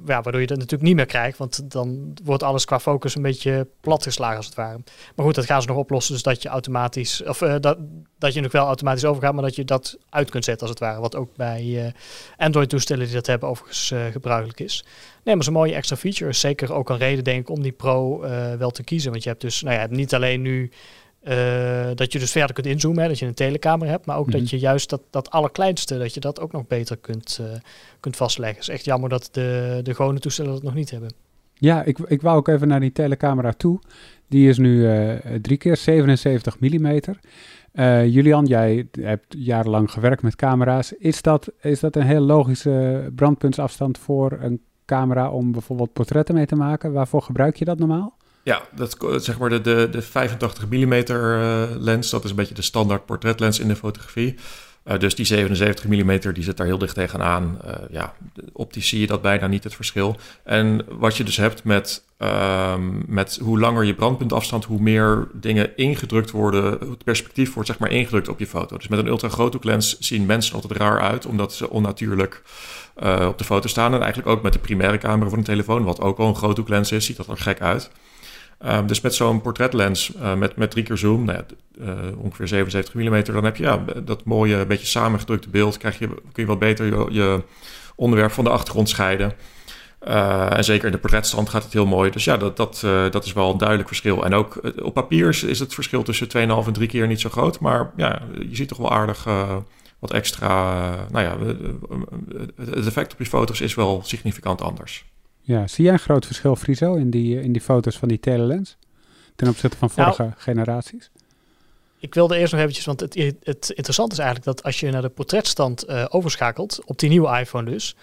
ja, waardoor je dat natuurlijk niet meer krijgt. Want dan wordt alles qua focus een beetje platgeslagen als het ware. Maar goed, dat gaan ze nog oplossen. Dus dat je automatisch. Of eh, dat, dat je nog wel automatisch overgaat. Maar dat je dat uit kunt zetten als het ware. Wat ook bij eh, Android-toestellen die dat hebben overigens gebruikelijk is. Nee, maar zo'n mooie extra feature. is Zeker ook een reden, denk ik, om die Pro wel te kiezen. Want je hebt dus, nou ja, niet alleen nu eh, dat je dus verder kunt inzoomen, hè, dat je een telecamera hebt, maar ook Mhm. dat je juist dat, dat allerkleinste, dat je dat ook nog beter kunt, eh, kunt vastleggen. Het is echt jammer dat de, de gewone toestellen dat nog niet hebben. Ja, ik, ik wou ook even naar die telecamera toe. Die is nu eh, drie keer 77 mm. Julian, jij hebt jarenlang gewerkt met camera's. Is dat, is dat een heel logische brandpuntsafstand voor een camera om bijvoorbeeld portretten mee te maken? Waarvoor gebruik je dat normaal? Ja, dat, zeg maar de, de, de 85 mm lens, dat is een beetje de standaard portretlens in de fotografie. Uh, dus die 77 mm die zit daar heel dicht tegenaan. Uh, ja, optisch zie je dat bijna niet het verschil. En wat je dus hebt met, um, met hoe langer je brandpuntafstand, hoe meer dingen ingedrukt worden, het perspectief wordt zeg maar ingedrukt op je foto. Dus met een ultra groothoeklens zien mensen altijd raar uit, omdat ze onnatuurlijk op de foto staan. En eigenlijk ook met de primaire camera van een telefoon, wat ook al een groothoeklens is, ziet dat er gek uit. Um, dus met zo'n portretlens uh, met, met drie keer zoom, nou uh, ongeveer 77 mm, dan heb je ja, dat mooie, beetje samengedrukte beeld. Krijg je, kun je wat beter je, je onderwerp van de achtergrond scheiden. Uh, en zeker in de portretstand gaat het heel mooi. Dus ja, dat, dat, dat is wel een duidelijk verschil. En ook op papier is, is het verschil tussen 2,5 en 3 keer niet zo groot. Maar ja, je ziet toch wel aardig wat extra. nou ja, het effect op je foto's is wel significant anders. Ja, zie jij een groot verschil, Friso, in die, in die foto's van die telelens? Ten opzichte van vorige nou, generaties? Ik wilde eerst nog eventjes, want het, het interessante is eigenlijk dat als je naar de portretstand uh, overschakelt, op die nieuwe iPhone dus,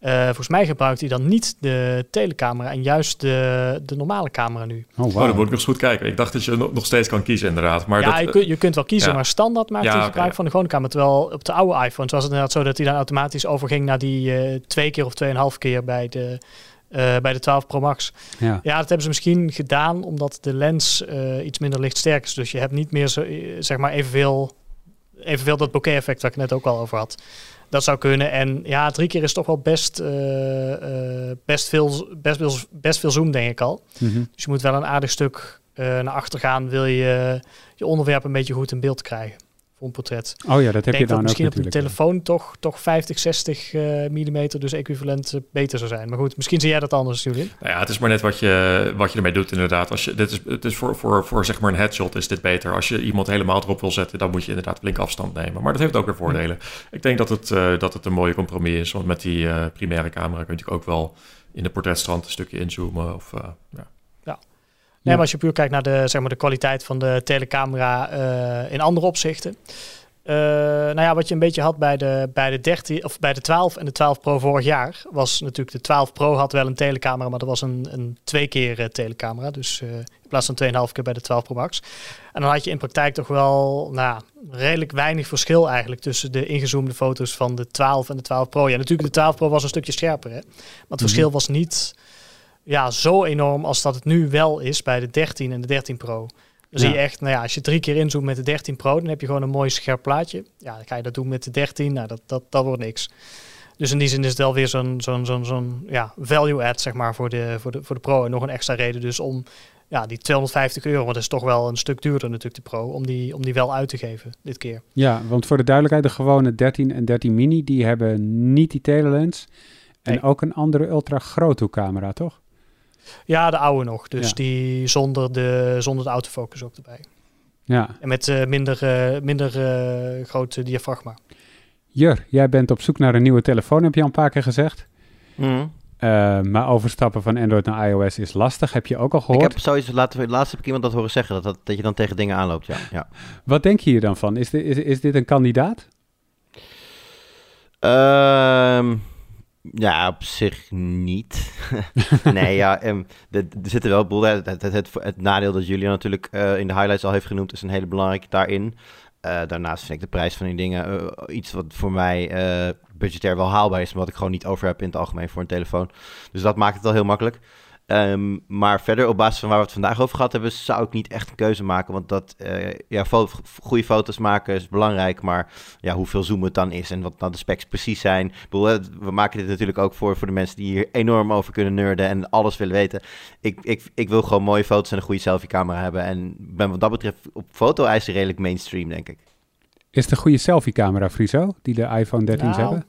uh, volgens mij gebruikt hij dan niet de telecamera en juist de, de normale camera nu. Oh, wow. oh, dan moet ik nog eens goed kijken. Ik dacht dat je nog steeds kan kiezen inderdaad. Maar ja, dat, je, kunt, je kunt wel kiezen, ja. maar standaard maakt ja, hij gebruik okay. van de gewone camera. Terwijl op de oude iPhone was het inderdaad zo dat hij dan automatisch overging naar die uh, twee keer of tweeënhalf keer bij de uh, bij de 12 Pro Max. Ja. ja, dat hebben ze misschien gedaan omdat de lens uh, iets minder lichtsterk is. Dus je hebt niet meer zo, zeg maar evenveel, evenveel dat bokeh-effect waar ik net ook al over had. Dat zou kunnen. En ja, drie keer is toch wel best, uh, best, veel, best, veel, best veel zoom, denk ik al. Mm -hmm. Dus je moet wel een aardig stuk naar achter gaan, wil je je onderwerp een beetje goed in beeld krijgen een portret. Oh ja, dat heb je dan misschien ook op een telefoon toch, toch 50, 60 uh, mm, dus equivalent uh, beter zou zijn. Maar goed, misschien zie jij dat anders, Julien. Nou ja, het is maar net wat je, wat je ermee doet inderdaad. Als je, dit is, het is voor, voor, voor zeg maar een headshot is dit beter. Als je iemand helemaal erop wil zetten, dan moet je inderdaad flink afstand nemen. Maar dat heeft ook weer voordelen. Hm. Ik denk dat het, uh, dat het een mooie compromis is. Want met die primaire camera kun je ook wel in de portretstrand een stukje inzoomen. Of, ja. Nee, maar als je puur kijkt naar de, zeg maar, de kwaliteit van de telecamera uh, in andere opzichten. Uh, nou ja, wat je een beetje had bij de, bij de 13 of bij de 12 en de 12 Pro vorig jaar was natuurlijk de 12 Pro had wel een telecamera, maar dat was een, een twee keer uh, telecamera. Dus uh, in plaats van 2,5 keer bij de 12 Pro Max. En dan had je in praktijk toch wel nou, redelijk weinig verschil eigenlijk tussen de ingezoomde foto's van de 12 en de 12 Pro. Ja, natuurlijk de 12 Pro was een stukje scherper, hè? maar het mm -hmm. verschil was niet ja, zo enorm als dat het nu wel is bij de 13 en de 13 Pro. Dan ja. zie je echt, nou ja, als je drie keer inzoomt met de 13 Pro, dan heb je gewoon een mooi scherp plaatje. Ja, dan ga je dat doen met de 13, nou, dat, dat, dat wordt niks. Dus in die zin is het wel weer zo'n zo'n zo'n zo'n ja, value add, zeg maar, voor de, voor, de, voor de Pro. En nog een extra reden dus om ja, die 250 euro, want dat is toch wel een stuk duurder natuurlijk de Pro, om die, om die wel uit te geven dit keer. Ja, want voor de duidelijkheid, de gewone 13 en 13 mini, die hebben niet die telelens. En nee. ook een andere ultra groothoekcamera, toch? Ja, de oude nog. Dus ja. die zonder de, zonder de autofocus ook erbij. Ja. En met uh, minder, uh, minder uh, groot diafragma. Jur, jij bent op zoek naar een nieuwe telefoon, heb je al een paar keer gezegd. Mm. maar overstappen van Android naar iOS is lastig, heb je ook al gehoord. Ik heb zoiets, later, laatst heb ik iemand dat horen zeggen, dat, dat, dat je dan tegen dingen aanloopt, ja. ja. Wat denk je hier dan van? Is, dit, is, is dit een kandidaat? Ehm... Ja, op zich niet. nee, ja, um, er zitten wel boel. Het, het, nadeel dat Julia natuurlijk uh, in de highlights al heeft genoemd, is een hele belangrijke daarin. Uh, daarnaast vind ik de prijs van die dingen uh, iets wat voor mij budgetair wel haalbaar is, omdat ik gewoon niet over heb in het algemeen voor een telefoon. Dus dat maakt het wel heel makkelijk. Um, maar verder, op basis van waar we het vandaag over gehad hebben, zou ik niet echt een keuze maken. Want dat, uh, ja, fo goede foto's maken is belangrijk. Maar ja, hoeveel zoom het dan is en wat dan de specs precies zijn. Bedoel, we maken dit natuurlijk ook voor, voor de mensen die hier enorm over kunnen nerden en alles willen weten. Ik, ik, ik wil gewoon mooie foto's en een goede selfie-camera hebben. En ben wat dat betreft op foto-eisen redelijk mainstream, denk ik. Is het een goede selfie-camera, Friso, die de iPhone 13's nou, hebben?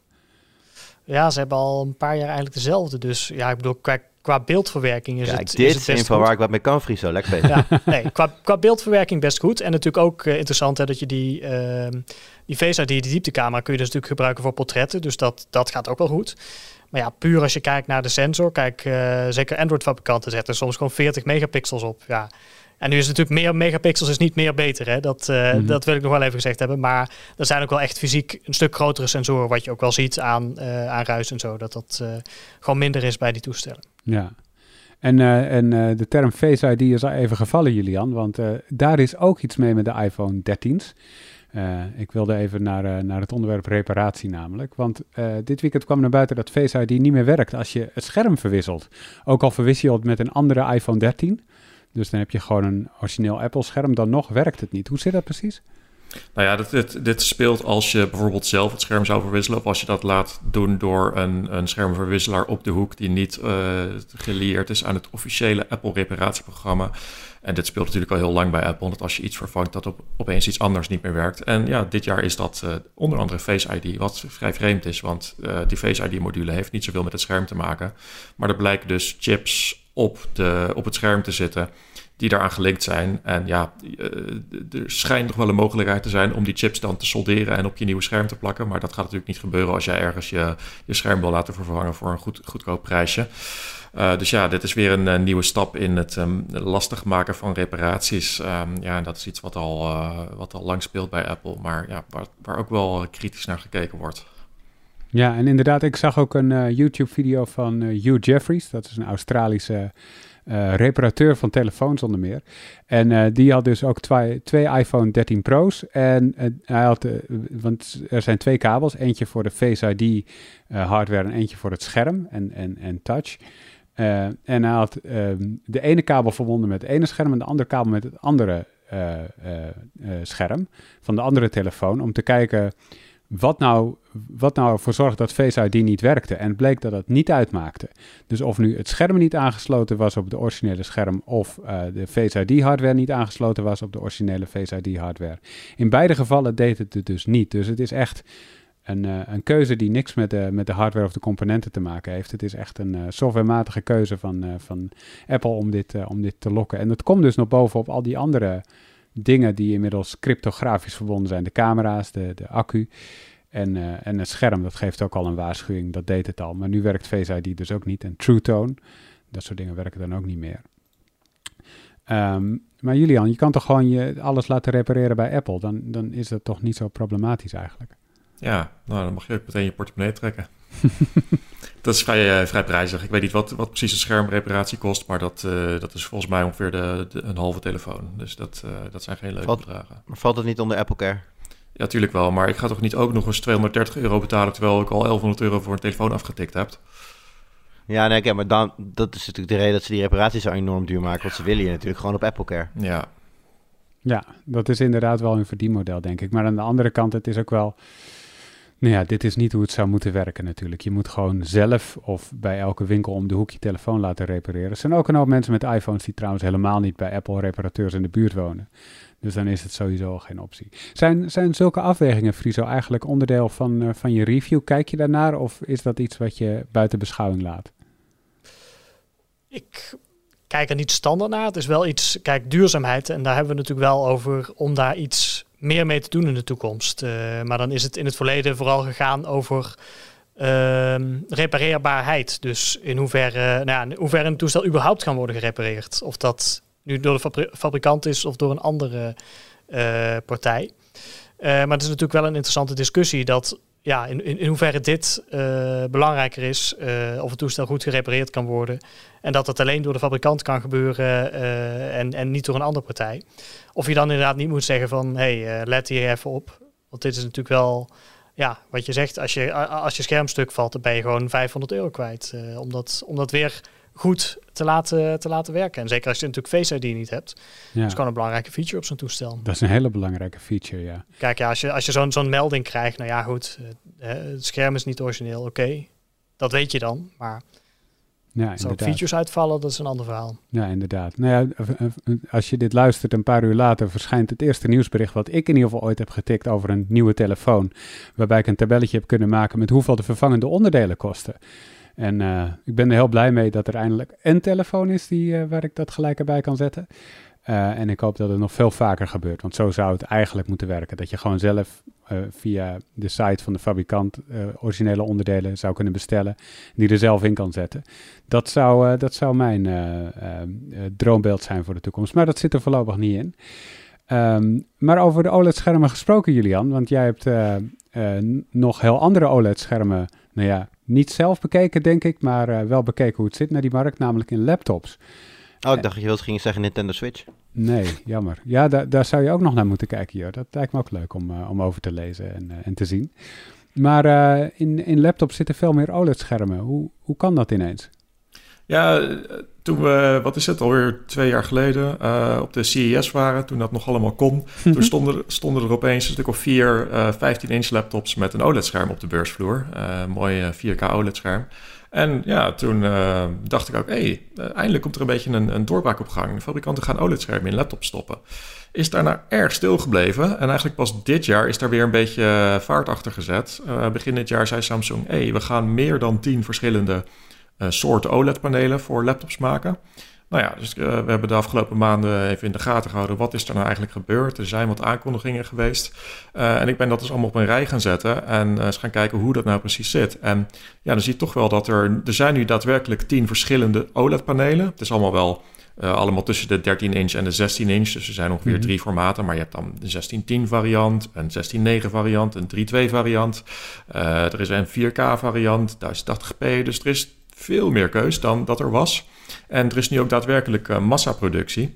Ja, ze hebben al een paar jaar eigenlijk dezelfde. Dus ja, ik bedoel, kijk, qua beeldverwerking is Kijk, het dit is het best info goed. waar ik wat mee kan, Friso. Lekker bezig. Ja, nee, qua, qua beeldverwerking best goed. En natuurlijk ook uh, interessant hè, dat je die, uh, die Face ID, die dieptecamera, kun je dus natuurlijk gebruiken voor portretten. Dus dat, dat gaat ook wel goed. Maar ja, puur als je kijkt naar de sensor. Kijk, uh, zeker Android-fabrikanten zetten soms gewoon 40 megapixels op. Ja. En nu is het natuurlijk meer megapixels is niet meer beter. Hè? Dat, uh, mm -hmm. dat wil ik nog wel even gezegd hebben. Maar er zijn ook wel echt fysiek een stuk grotere sensoren. Wat je ook wel ziet aan, uh, aan ruis en zo. Dat dat uh, gewoon minder is bij die toestellen. Ja. En, en de term Face ID is al even gevallen, Julian, want daar is ook iets mee met de iPhone 13's. ik wilde even naar, naar het onderwerp reparatie namelijk. Want dit weekend kwam naar buiten dat Face ID niet meer werkt als je het scherm verwisselt. Ook al verwissel je het met een andere iPhone 13. Dus dan heb je gewoon een origineel Apple-scherm. Dan nog werkt het niet. Hoe zit dat precies? Nou ja, dit, dit, speelt als je bijvoorbeeld zelf het scherm zou verwisselen. Of als je dat laat doen door een, een schermverwisselaar op de hoek die niet uh, gelieerd is aan het officiële Apple reparatieprogramma. En dit speelt natuurlijk al heel lang bij Apple. Dat als je iets vervangt, dat op, opeens iets anders niet meer werkt. En ja, dit jaar is dat uh, onder andere Face ID, wat vrij vreemd is. Want uh, die Face ID-module heeft niet zoveel met het scherm te maken. Maar er blijken dus chips op, de, op het scherm te zitten die daaraan gelinkt zijn. En ja, eh, er schijnt nog wel een mogelijkheid te zijn om die chips dan te solderen en op je nieuwe scherm te plakken. Maar dat gaat natuurlijk niet gebeuren als jij ergens je, je scherm wil laten vervangen voor een goed, goedkoop prijsje. Uh, dus ja, dit is weer een, een nieuwe stap in het um, lastig maken van reparaties. Um, ja, en dat is iets wat al, wat al lang speelt bij Apple, maar ja, waar, waar ook wel kritisch naar gekeken wordt. Ja, en inderdaad, ik zag ook een uh, YouTube-video van Hugh Jeffries. Dat is een Australische uh, reparateur van telefoons onder meer. En die had dus ook twee, twee iPhone 13 Pro's. En hij had, want er zijn twee kabels, eentje voor de Face ID hardware en eentje voor het scherm en, en, en touch. en hij had ehm, de ene kabel verbonden met het ene scherm en de andere kabel met het andere scherm van de andere telefoon. Om te kijken wat nou, wat nou voor zorgde dat Face ID niet werkte. En het bleek dat het niet uitmaakte. Dus of nu het scherm niet aangesloten was op de originele scherm of uh, de Face ID hardware niet aangesloten was op de originele Face ID hardware. In beide gevallen deed het het dus niet. Dus het is echt een, uh, een keuze die niks met de, met de hardware of de componenten te maken heeft. Het is echt een uh, softwarematige keuze van, van Apple om dit, om dit te lokken. En dat komt dus nog bovenop al die andere dingen die inmiddels cryptografisch verbonden zijn. De camera's, de, de accu en, uh, en het scherm. Dat geeft ook al een waarschuwing, dat deed het al. Maar nu werkt Face ID dus ook niet. En True Tone, dat soort dingen werken dan ook niet meer. Um, maar Julian, je kan toch gewoon je alles laten repareren bij Apple? Dan, dan is dat toch niet zo problematisch eigenlijk? Ja, nou dan mag je ook meteen je portemonnee trekken. dat is vrij, uh, vrij prijzig. Ik weet niet wat, wat precies een schermreparatie kost, maar dat, uh, dat is volgens mij ongeveer de, de, een halve telefoon. Dus dat, uh, dat zijn geen leuke valt, bedragen. Maar valt het niet onder Apple Care? Ja, tuurlijk wel. Maar ik ga toch niet ook nog eens 230 euro betalen terwijl ik al 1100 euro voor een telefoon afgetikt heb? Ja, nee, okay, maar dan, dat is natuurlijk de reden dat ze die reparaties zo enorm duur maken. Want ze willen je natuurlijk gewoon op Apple Care. Ja. Ja, dat is inderdaad wel een verdienmodel, denk ik. Maar aan de andere kant, het is ook wel nou ja, dit is niet hoe het zou moeten werken natuurlijk. Je moet gewoon zelf of bij elke winkel om de hoek je telefoon laten repareren. Er zijn ook een hoop mensen met iPhones die trouwens helemaal niet bij Apple-reparateurs in de buurt wonen. Dus dan is het sowieso geen optie. Zijn, zijn zulke afwegingen, Friso, eigenlijk onderdeel van, uh, van je review? Kijk je daarnaar of is dat iets wat je buiten beschouwing laat? Ik kijk er niet standaard naar. Het is wel iets, kijk, duurzaamheid. En daar hebben we natuurlijk wel over om daar iets meer mee te doen in de toekomst. Uh, maar dan is het in het verleden vooral gegaan over uh, repareerbaarheid. Dus in hoeverre, nou ja, in hoeverre een toestel überhaupt kan worden gerepareerd. Of dat nu door de fabri fabrikant is of door een andere uh, partij. Uh, maar het is natuurlijk wel een interessante discussie dat ja, in, in, in hoeverre dit uh, belangrijker is, of het toestel goed gerepareerd kan worden. En dat het alleen door de fabrikant kan gebeuren en, en niet door een andere partij. Of je dan inderdaad niet moet zeggen van, hey, let hier even op. Want dit is natuurlijk wel, ja, wat je zegt, als je, als je schermstuk valt, dan ben je gewoon 500 euro kwijt. om, dat, om dat weer goed te laten, te laten werken. En zeker als je natuurlijk Face ID niet hebt. Ja. Dat is gewoon een belangrijke feature op zo'n toestel. Dat is een hele belangrijke feature, ja. Kijk, ja, als je, als je zo'n zo'n melding krijgt, nou ja goed, uh, het scherm is niet origineel, oké. Okay. Dat weet je dan, maar... Ja, features uitvallen, dat is een ander verhaal. Ja, inderdaad. Nou ja, als je dit luistert, een paar uur later verschijnt het eerste nieuwsbericht wat ik in ieder geval ooit heb getikt over een nieuwe telefoon. Waarbij ik een tabelletje heb kunnen maken met hoeveel de vervangende onderdelen kosten. En uh, ik ben er heel blij mee dat er eindelijk een telefoon is die, uh, waar ik dat gelijk erbij kan zetten. Uh, en ik hoop dat het nog veel vaker gebeurt, want zo zou het eigenlijk moeten werken. Dat je gewoon zelf via de site van de fabrikant originele onderdelen zou kunnen bestellen, die er zelf in kan zetten. Dat zou, dat zou mijn droombeeld zijn voor de toekomst, maar dat zit er voorlopig niet in. Um, maar over de OLED-schermen gesproken, Julian, want jij hebt nog heel andere OLED-schermen nou ja, Niet zelf bekeken, denk ik, maar wel bekeken hoe het zit naar die markt, namelijk in laptops. Oh, ik dacht dat je ging zeggen Nintendo Switch. Nee, jammer. Ja, daar, daar zou je ook nog naar moeten kijken, joh. Dat lijkt me ook leuk om, om over te lezen en, en te zien. Maar in, in laptops zitten veel meer OLED-schermen. Hoe, hoe kan dat ineens? Ja, toen we, wat is het, alweer twee jaar geleden uh, op de CES waren, toen dat nog allemaal kon, toen stonden, stonden er opeens een stuk of vier uh, 15-inch laptops met een OLED-scherm op de beursvloer. Uh, mooi 4K OLED-scherm. En ja, toen dacht ik ook, hé, hey, eindelijk komt er een beetje een, een doorbraak op gang. De fabrikanten gaan OLED-schermen in laptops stoppen. Is daarna erg stil gebleven. En eigenlijk pas dit jaar is daar weer een beetje vaart achter gezet. begin dit jaar zei Samsung, hé, hey, we gaan meer dan tien verschillende soorten OLED-panelen voor laptops maken. Nou ja, dus uh, we hebben de afgelopen maanden even in de gaten gehouden. Wat is er nou eigenlijk gebeurd? Er zijn wat aankondigingen geweest. Uh, en ik ben dat dus allemaal op een rij gaan zetten. En eens gaan kijken hoe dat nou precies zit. En ja, dan zie je toch wel dat er... Er zijn nu daadwerkelijk tien verschillende OLED-panelen. Het is allemaal wel... Uh, allemaal tussen de 13 inch en de 16 inch. Dus er zijn ongeveer mm -hmm. drie formaten. Maar je hebt dan de 1610 variant, een 16.9 variant, een 3.2 variant. Uh, er is een 4K variant, 1080p. Dus er is veel meer keus dan dat er was. En er is nu ook daadwerkelijk uh, massaproductie.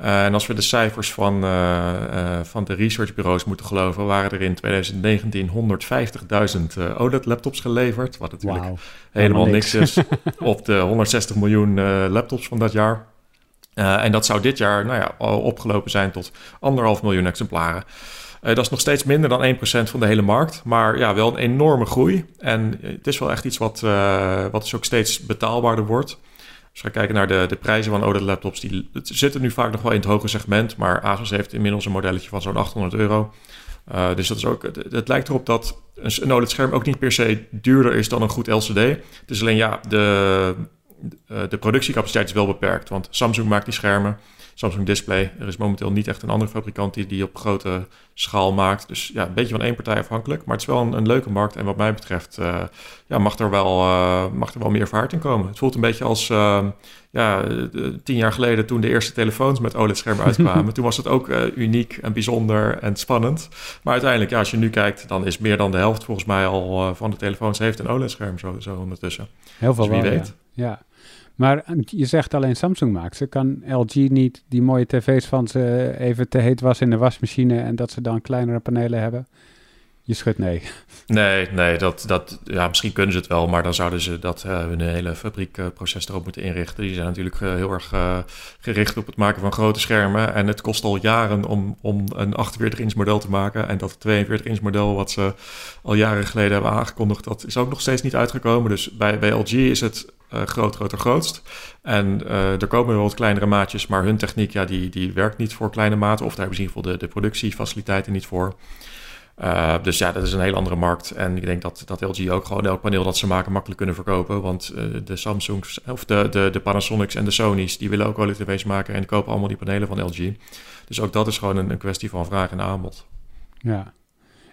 Uh, en als we de cijfers van, uh, van de researchbureaus moeten geloven, waren er in 2019 150.000 OLED-laptops geleverd. Wat natuurlijk wow. helemaal niks. niks is op de 160 miljoen laptops van dat jaar. en dat zou dit jaar nou ja, opgelopen zijn tot anderhalf miljoen exemplaren. Uh, dat is nog steeds minder dan 1% van de hele markt, maar ja, wel een enorme groei. En het is wel echt iets wat, uh, wat dus ook steeds betaalbaarder wordt. Als we kijken naar de, de prijzen van OLED-laptops, die zitten nu vaak nog wel in het hoge segment, maar Asus heeft inmiddels een modelletje van zo'n 800 euro. Dus dat is ook, het, het, lijkt erop dat een OLED-scherm ook niet per se duurder is dan een goed LCD. Het is alleen ja, de, de productiecapaciteit is wel beperkt, want Samsung maakt die schermen. Samsung Display. Er is momenteel niet echt een andere fabrikant die die op grote schaal maakt. Dus ja, een beetje van één partij afhankelijk. Maar het is wel een, een leuke markt. En wat mij betreft uh, ja, mag, er wel, uh, mag er wel meer vaart in komen. Het voelt een beetje als uh, ja, tien jaar geleden toen de eerste telefoons met OLED-schermen uitkwamen. toen was het ook uniek en bijzonder en spannend. Maar uiteindelijk, ja, als je nu kijkt, dan is meer dan de helft volgens mij al van de telefoons heeft een OLED-scherm zo, zo ondertussen. Heel veel dus wie wel, weet. ja. ja. Maar eh, je zegt alleen Samsung maakt ze. Kan LG niet die mooie tv's van ze even te heet was in de wasmachine en dat ze dan kleinere panelen hebben? Je schudt nee. Nee, nee, dat, dat, ja, misschien kunnen ze het wel, maar dan zouden ze dat uh, hun hele fabriekproces erop moeten inrichten. Die zijn natuurlijk uh, heel erg gericht op het maken van grote schermen. En het kost al jaren om, om een 48-inch model te maken. En dat 42-inch model, wat ze al jaren geleden hebben aangekondigd, dat is ook nog steeds niet uitgekomen. Dus bij, bij LG is het uh, groot, groter, grootst. En uh, er komen wel wat kleinere maatjes, maar hun techniek ja, die, die werkt niet voor kleine maten. Of daar hebben ze de, de productiefaciliteiten niet voor. Uh, dus ja, dat is een hele andere markt. En ik denk dat, dat LG ook gewoon elk paneel dat ze maken makkelijk kunnen verkopen. Want de Samsungs, of de, de, de Panasonics en de Sony's, die willen ook wel tv's maken en kopen allemaal die panelen van LG. Dus ook dat is gewoon een, een kwestie van vraag en aanbod. Ja.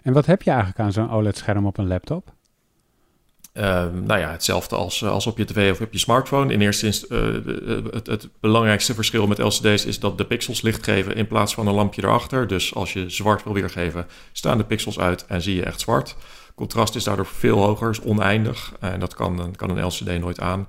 En wat heb je eigenlijk aan zo'n OLED-scherm op een laptop? Uh, nou ja, hetzelfde als, eh, als op je tv of op je smartphone. In eerste instantie, uh, het, het, belangrijkste verschil met LCD's is dat de pixels licht geven in plaats van een lampje erachter. Dus als je zwart wil weergeven, staan de pixels uit en zie je echt zwart. Contrast is daardoor veel hoger, is oneindig. En dat kan, kan een LCD nooit aan.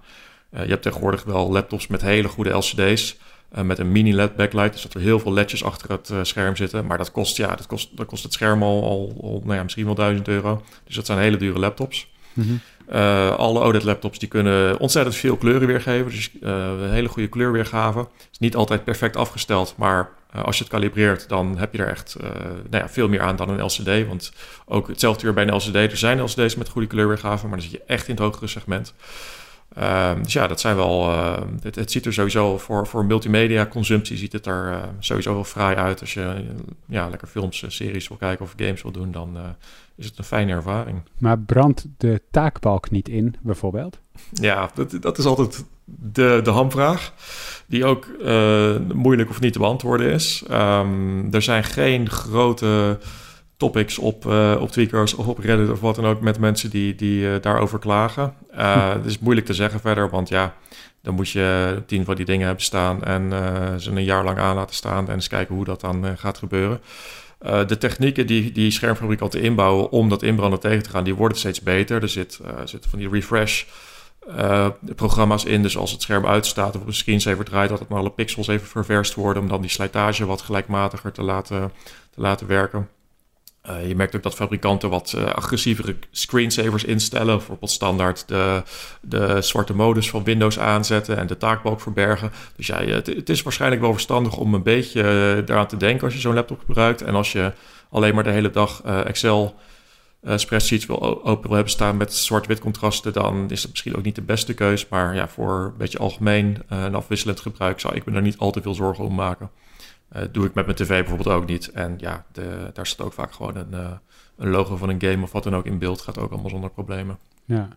je hebt tegenwoordig wel laptops met hele goede LCD's. met een mini-LED backlight, dus dat er heel veel ledjes achter het scherm zitten. Maar dat kost, ja, dat kost, dat kost het scherm al, al, nou ja, misschien wel 1000 euro. Dus dat zijn hele dure laptops. Mm. Uh, alle OLED-laptops die kunnen ontzettend veel kleuren weergeven. Dus uh, een hele goede kleurweergave. Het is niet altijd perfect afgesteld, maar uh, als je het kalibreert, dan heb je er echt nou ja, veel meer aan dan een LCD. Want ook hetzelfde weer bij een LCD. Er zijn LCD's met goede kleurweergave, maar dan zit je echt in het hogere segment. Ehm, dus ja, dat zijn wel. Het, het, ziet er sowieso voor, voor multimedia-consumptie ziet het er sowieso wel fraai uit. Als je ja, lekker films, series wil kijken of games wil doen, dan is het een fijne ervaring. Maar brandt de taakbalk niet in, bijvoorbeeld? Ja, dat, dat is altijd de, de hamvraag, die ook uh, moeilijk of niet te beantwoorden is. Um, er zijn geen grote topics op, uh, op Tweakers of op Reddit of wat dan ook met mensen die, die uh, daarover klagen. Hm. Het is moeilijk te zeggen verder, want ja, dan moet je tien van die dingen hebben staan en ze een jaar lang aan laten staan en eens kijken hoe dat dan gaat gebeuren. de technieken die, die schermfabrikanten inbouwen om dat inbranden tegen te gaan, die worden steeds beter. Er zit, zitten van die refresh programma's in. Dus als het scherm uitstaat of op een screensaver draait, dat het maar alle pixels even ververst worden om dan die slijtage wat gelijkmatiger te laten, te laten werken. Uh, je merkt ook dat fabrikanten wat uh, agressievere screensavers instellen. Bijvoorbeeld standaard de, de zwarte modus van Windows aanzetten en de taakbalk verbergen. Dus ja, het, is waarschijnlijk wel verstandig om een beetje uh, eraan te denken als je zo'n laptop gebruikt. En als je alleen maar de hele dag Excel spreadsheets wil, open wil hebben staan met zwart-wit contrasten, dan is dat misschien ook niet de beste keus. Maar ja, voor een beetje algemeen en afwisselend gebruik zou ik me daar niet al te veel zorgen om maken. Uh, doe ik met mijn tv bijvoorbeeld ook niet. En ja, de, daar staat ook vaak gewoon een, uh, een, logo van een game of wat dan ook in beeld. Gaat ook allemaal zonder problemen. Ja.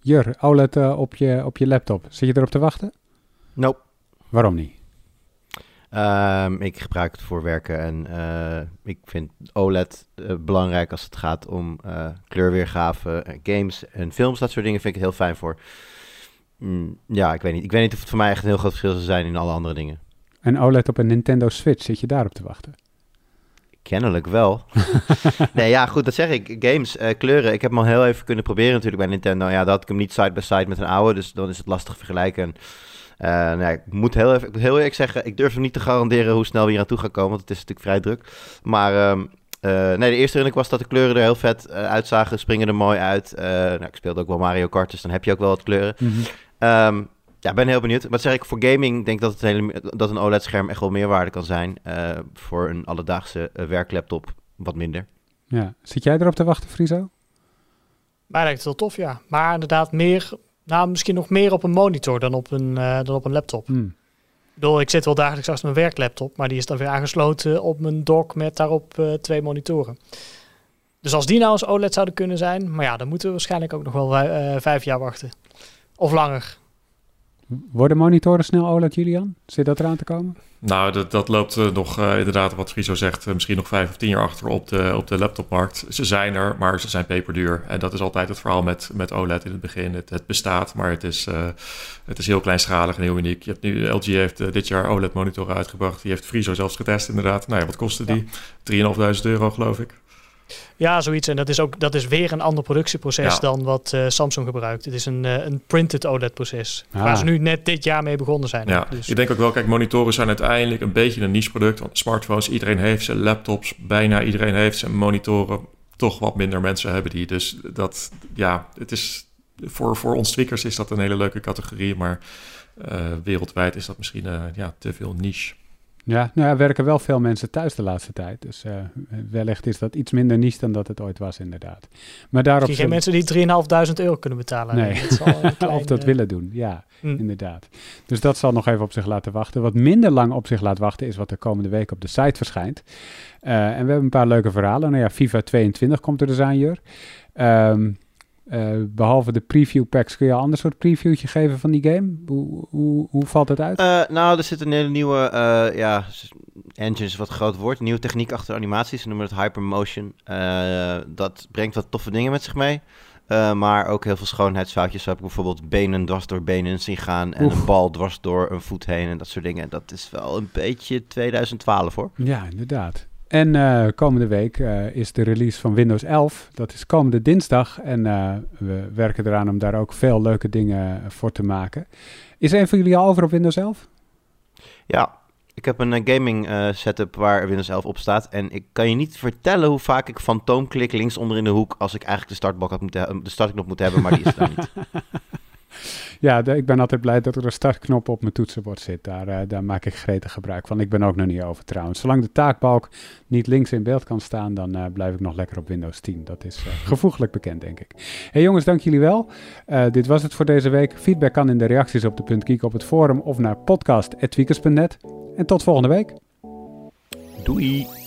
Jur, OLED uh, op, je, op je laptop. Zit je erop te wachten? Nope. Waarom niet? Um, ik gebruik het voor werken en ik vind OLED belangrijk als het gaat om kleurweergave, games en films. Dat soort dingen vind ik het heel fijn voor. Mm, ja, ik weet niet. Ik weet niet of het voor mij echt een heel groot verschil zou zijn in alle andere dingen. En OLED op een Nintendo Switch, zit je daarop te wachten? Kennelijk wel. nee, ja, goed, dat zeg ik. Games, uh, kleuren. Ik heb hem al heel even kunnen proberen natuurlijk bij Nintendo. Ja, dat had ik hem niet side-by-side met een oude, dus dan is het lastig vergelijken. Uh, nou, ik moet heel, even, heel eerlijk zeggen, ik durf hem niet te garanderen hoe snel we hier aan toe gaan komen, want het is natuurlijk vrij druk. Maar uh, nee, de eerste indruk was dat de kleuren er heel vet uitzagen, springen er mooi uit. nou, ik speelde ook wel Mario Kart, dus dan heb je ook wel wat kleuren. Mm ja, ben heel benieuwd. Wat zeg ik, voor gaming denk ik dat, het hele, dat een OLED-scherm echt wel meerwaarde kan zijn. Uh, voor een alledaagse uh, werklaptop wat minder. Ja, zit jij erop te wachten, Friso? Mij lijkt het wel tof, ja. Maar inderdaad meer, nou misschien nog meer op een monitor dan op een, uh, dan op een laptop. Hmm. Ik bedoel, ik zit wel dagelijks achter mijn werklaptop, maar die is dan weer aangesloten op mijn dock met daarop twee monitoren. Dus als die nou als OLED zouden kunnen zijn, maar ja, dan moeten we waarschijnlijk ook nog wel vijf jaar wachten. Of langer. Worden monitoren snel OLED, Julian? Zit dat eraan te komen? Nou, dat, dat loopt uh, nog uh, inderdaad, wat Friso zegt, uh, misschien nog vijf of tien jaar achter op de, op de laptopmarkt. Ze zijn er, maar ze zijn peperduur. En dat is altijd het verhaal met, met OLED in het begin. Het, het bestaat, maar het is, het is heel kleinschalig en heel uniek. Je hebt nu, LG heeft dit jaar OLED-monitoren uitgebracht. Die heeft Friso zelfs getest, inderdaad. Nou ja, wat kostte die? 3.500 euro, geloof ik. Ja, zoiets. En dat is ook dat is weer een ander productieproces dan wat uh, Samsung gebruikt. Het is een, uh, een printed OLED-proces. Ah. Waar ze nu net dit jaar mee begonnen zijn. Ja, dus. ik denk ook wel, kijk, monitoren zijn uiteindelijk een beetje een niche-product. Want smartphones, iedereen heeft ze. Laptops, bijna iedereen heeft ze. Monitoren, toch wat minder mensen hebben die. Dus dat, ja, het is voor, voor ons tweakers is dat een hele leuke categorie. Maar uh, wereldwijd is dat misschien ja, te veel niche. Ja, nou ja, werken wel veel mensen thuis de laatste tijd. Dus uh, wellicht is dat iets minder niche dan dat het ooit was, inderdaad. Maar daarop geen mensen die 3.500 euro kunnen betalen. Nee, dat of dat willen doen, ja, hm. inderdaad. Dus dat zal nog even op zich laten wachten. Wat minder lang op zich laat wachten is wat er komende week op de site verschijnt. Uh, en we hebben een paar leuke verhalen. Nou ja, FIFA 22 komt er dus aan, Jur. Um, uh, behalve de preview packs, kun je een ander soort previewtje geven van die game? Hoe, hoe, hoe valt het uit? Uh, nou, er zit een hele nieuwe, uh, ja, engine is wat groot woord, nieuwe techniek achter animaties. Ze noemen het Hypermotion. dat brengt wat toffe dingen met zich mee. maar ook heel veel schoonheidsfoutjes. Zo heb ik bijvoorbeeld benen dwars door benen zien gaan. En een bal dwars door een voet heen en dat soort dingen. Dat is wel een beetje 2012 hoor. Ja, inderdaad. En uh, komende week uh, is de release van Windows 11. Dat is komende dinsdag. En uh, we werken eraan om daar ook veel leuke dingen voor te maken. Is een van jullie al over op Windows 11? Ja, ik heb een gaming setup waar Windows 11 op staat. En ik kan je niet vertellen hoe vaak ik fantoomklik links onder in de hoek... als ik eigenlijk de startbalk had moeten, de startknop moet hebben, maar die is er niet. ja, ik ben altijd blij dat er een startknop op mijn toetsenbord zit. Daar, uh, daar maak ik gretig gebruik van. Ik ben ook nog niet over trouwens. Zolang de taakbalk niet links in beeld kan staan, dan uh, blijf ik nog lekker op Windows 10. Dat is uh, gevoeglijk bekend, denk ik. Hey jongens, dank jullie wel. dit was het voor deze week. Feedback kan in de reacties op de punt Geek op het forum of naar podcast.tweakers.net. En tot volgende week. Doei!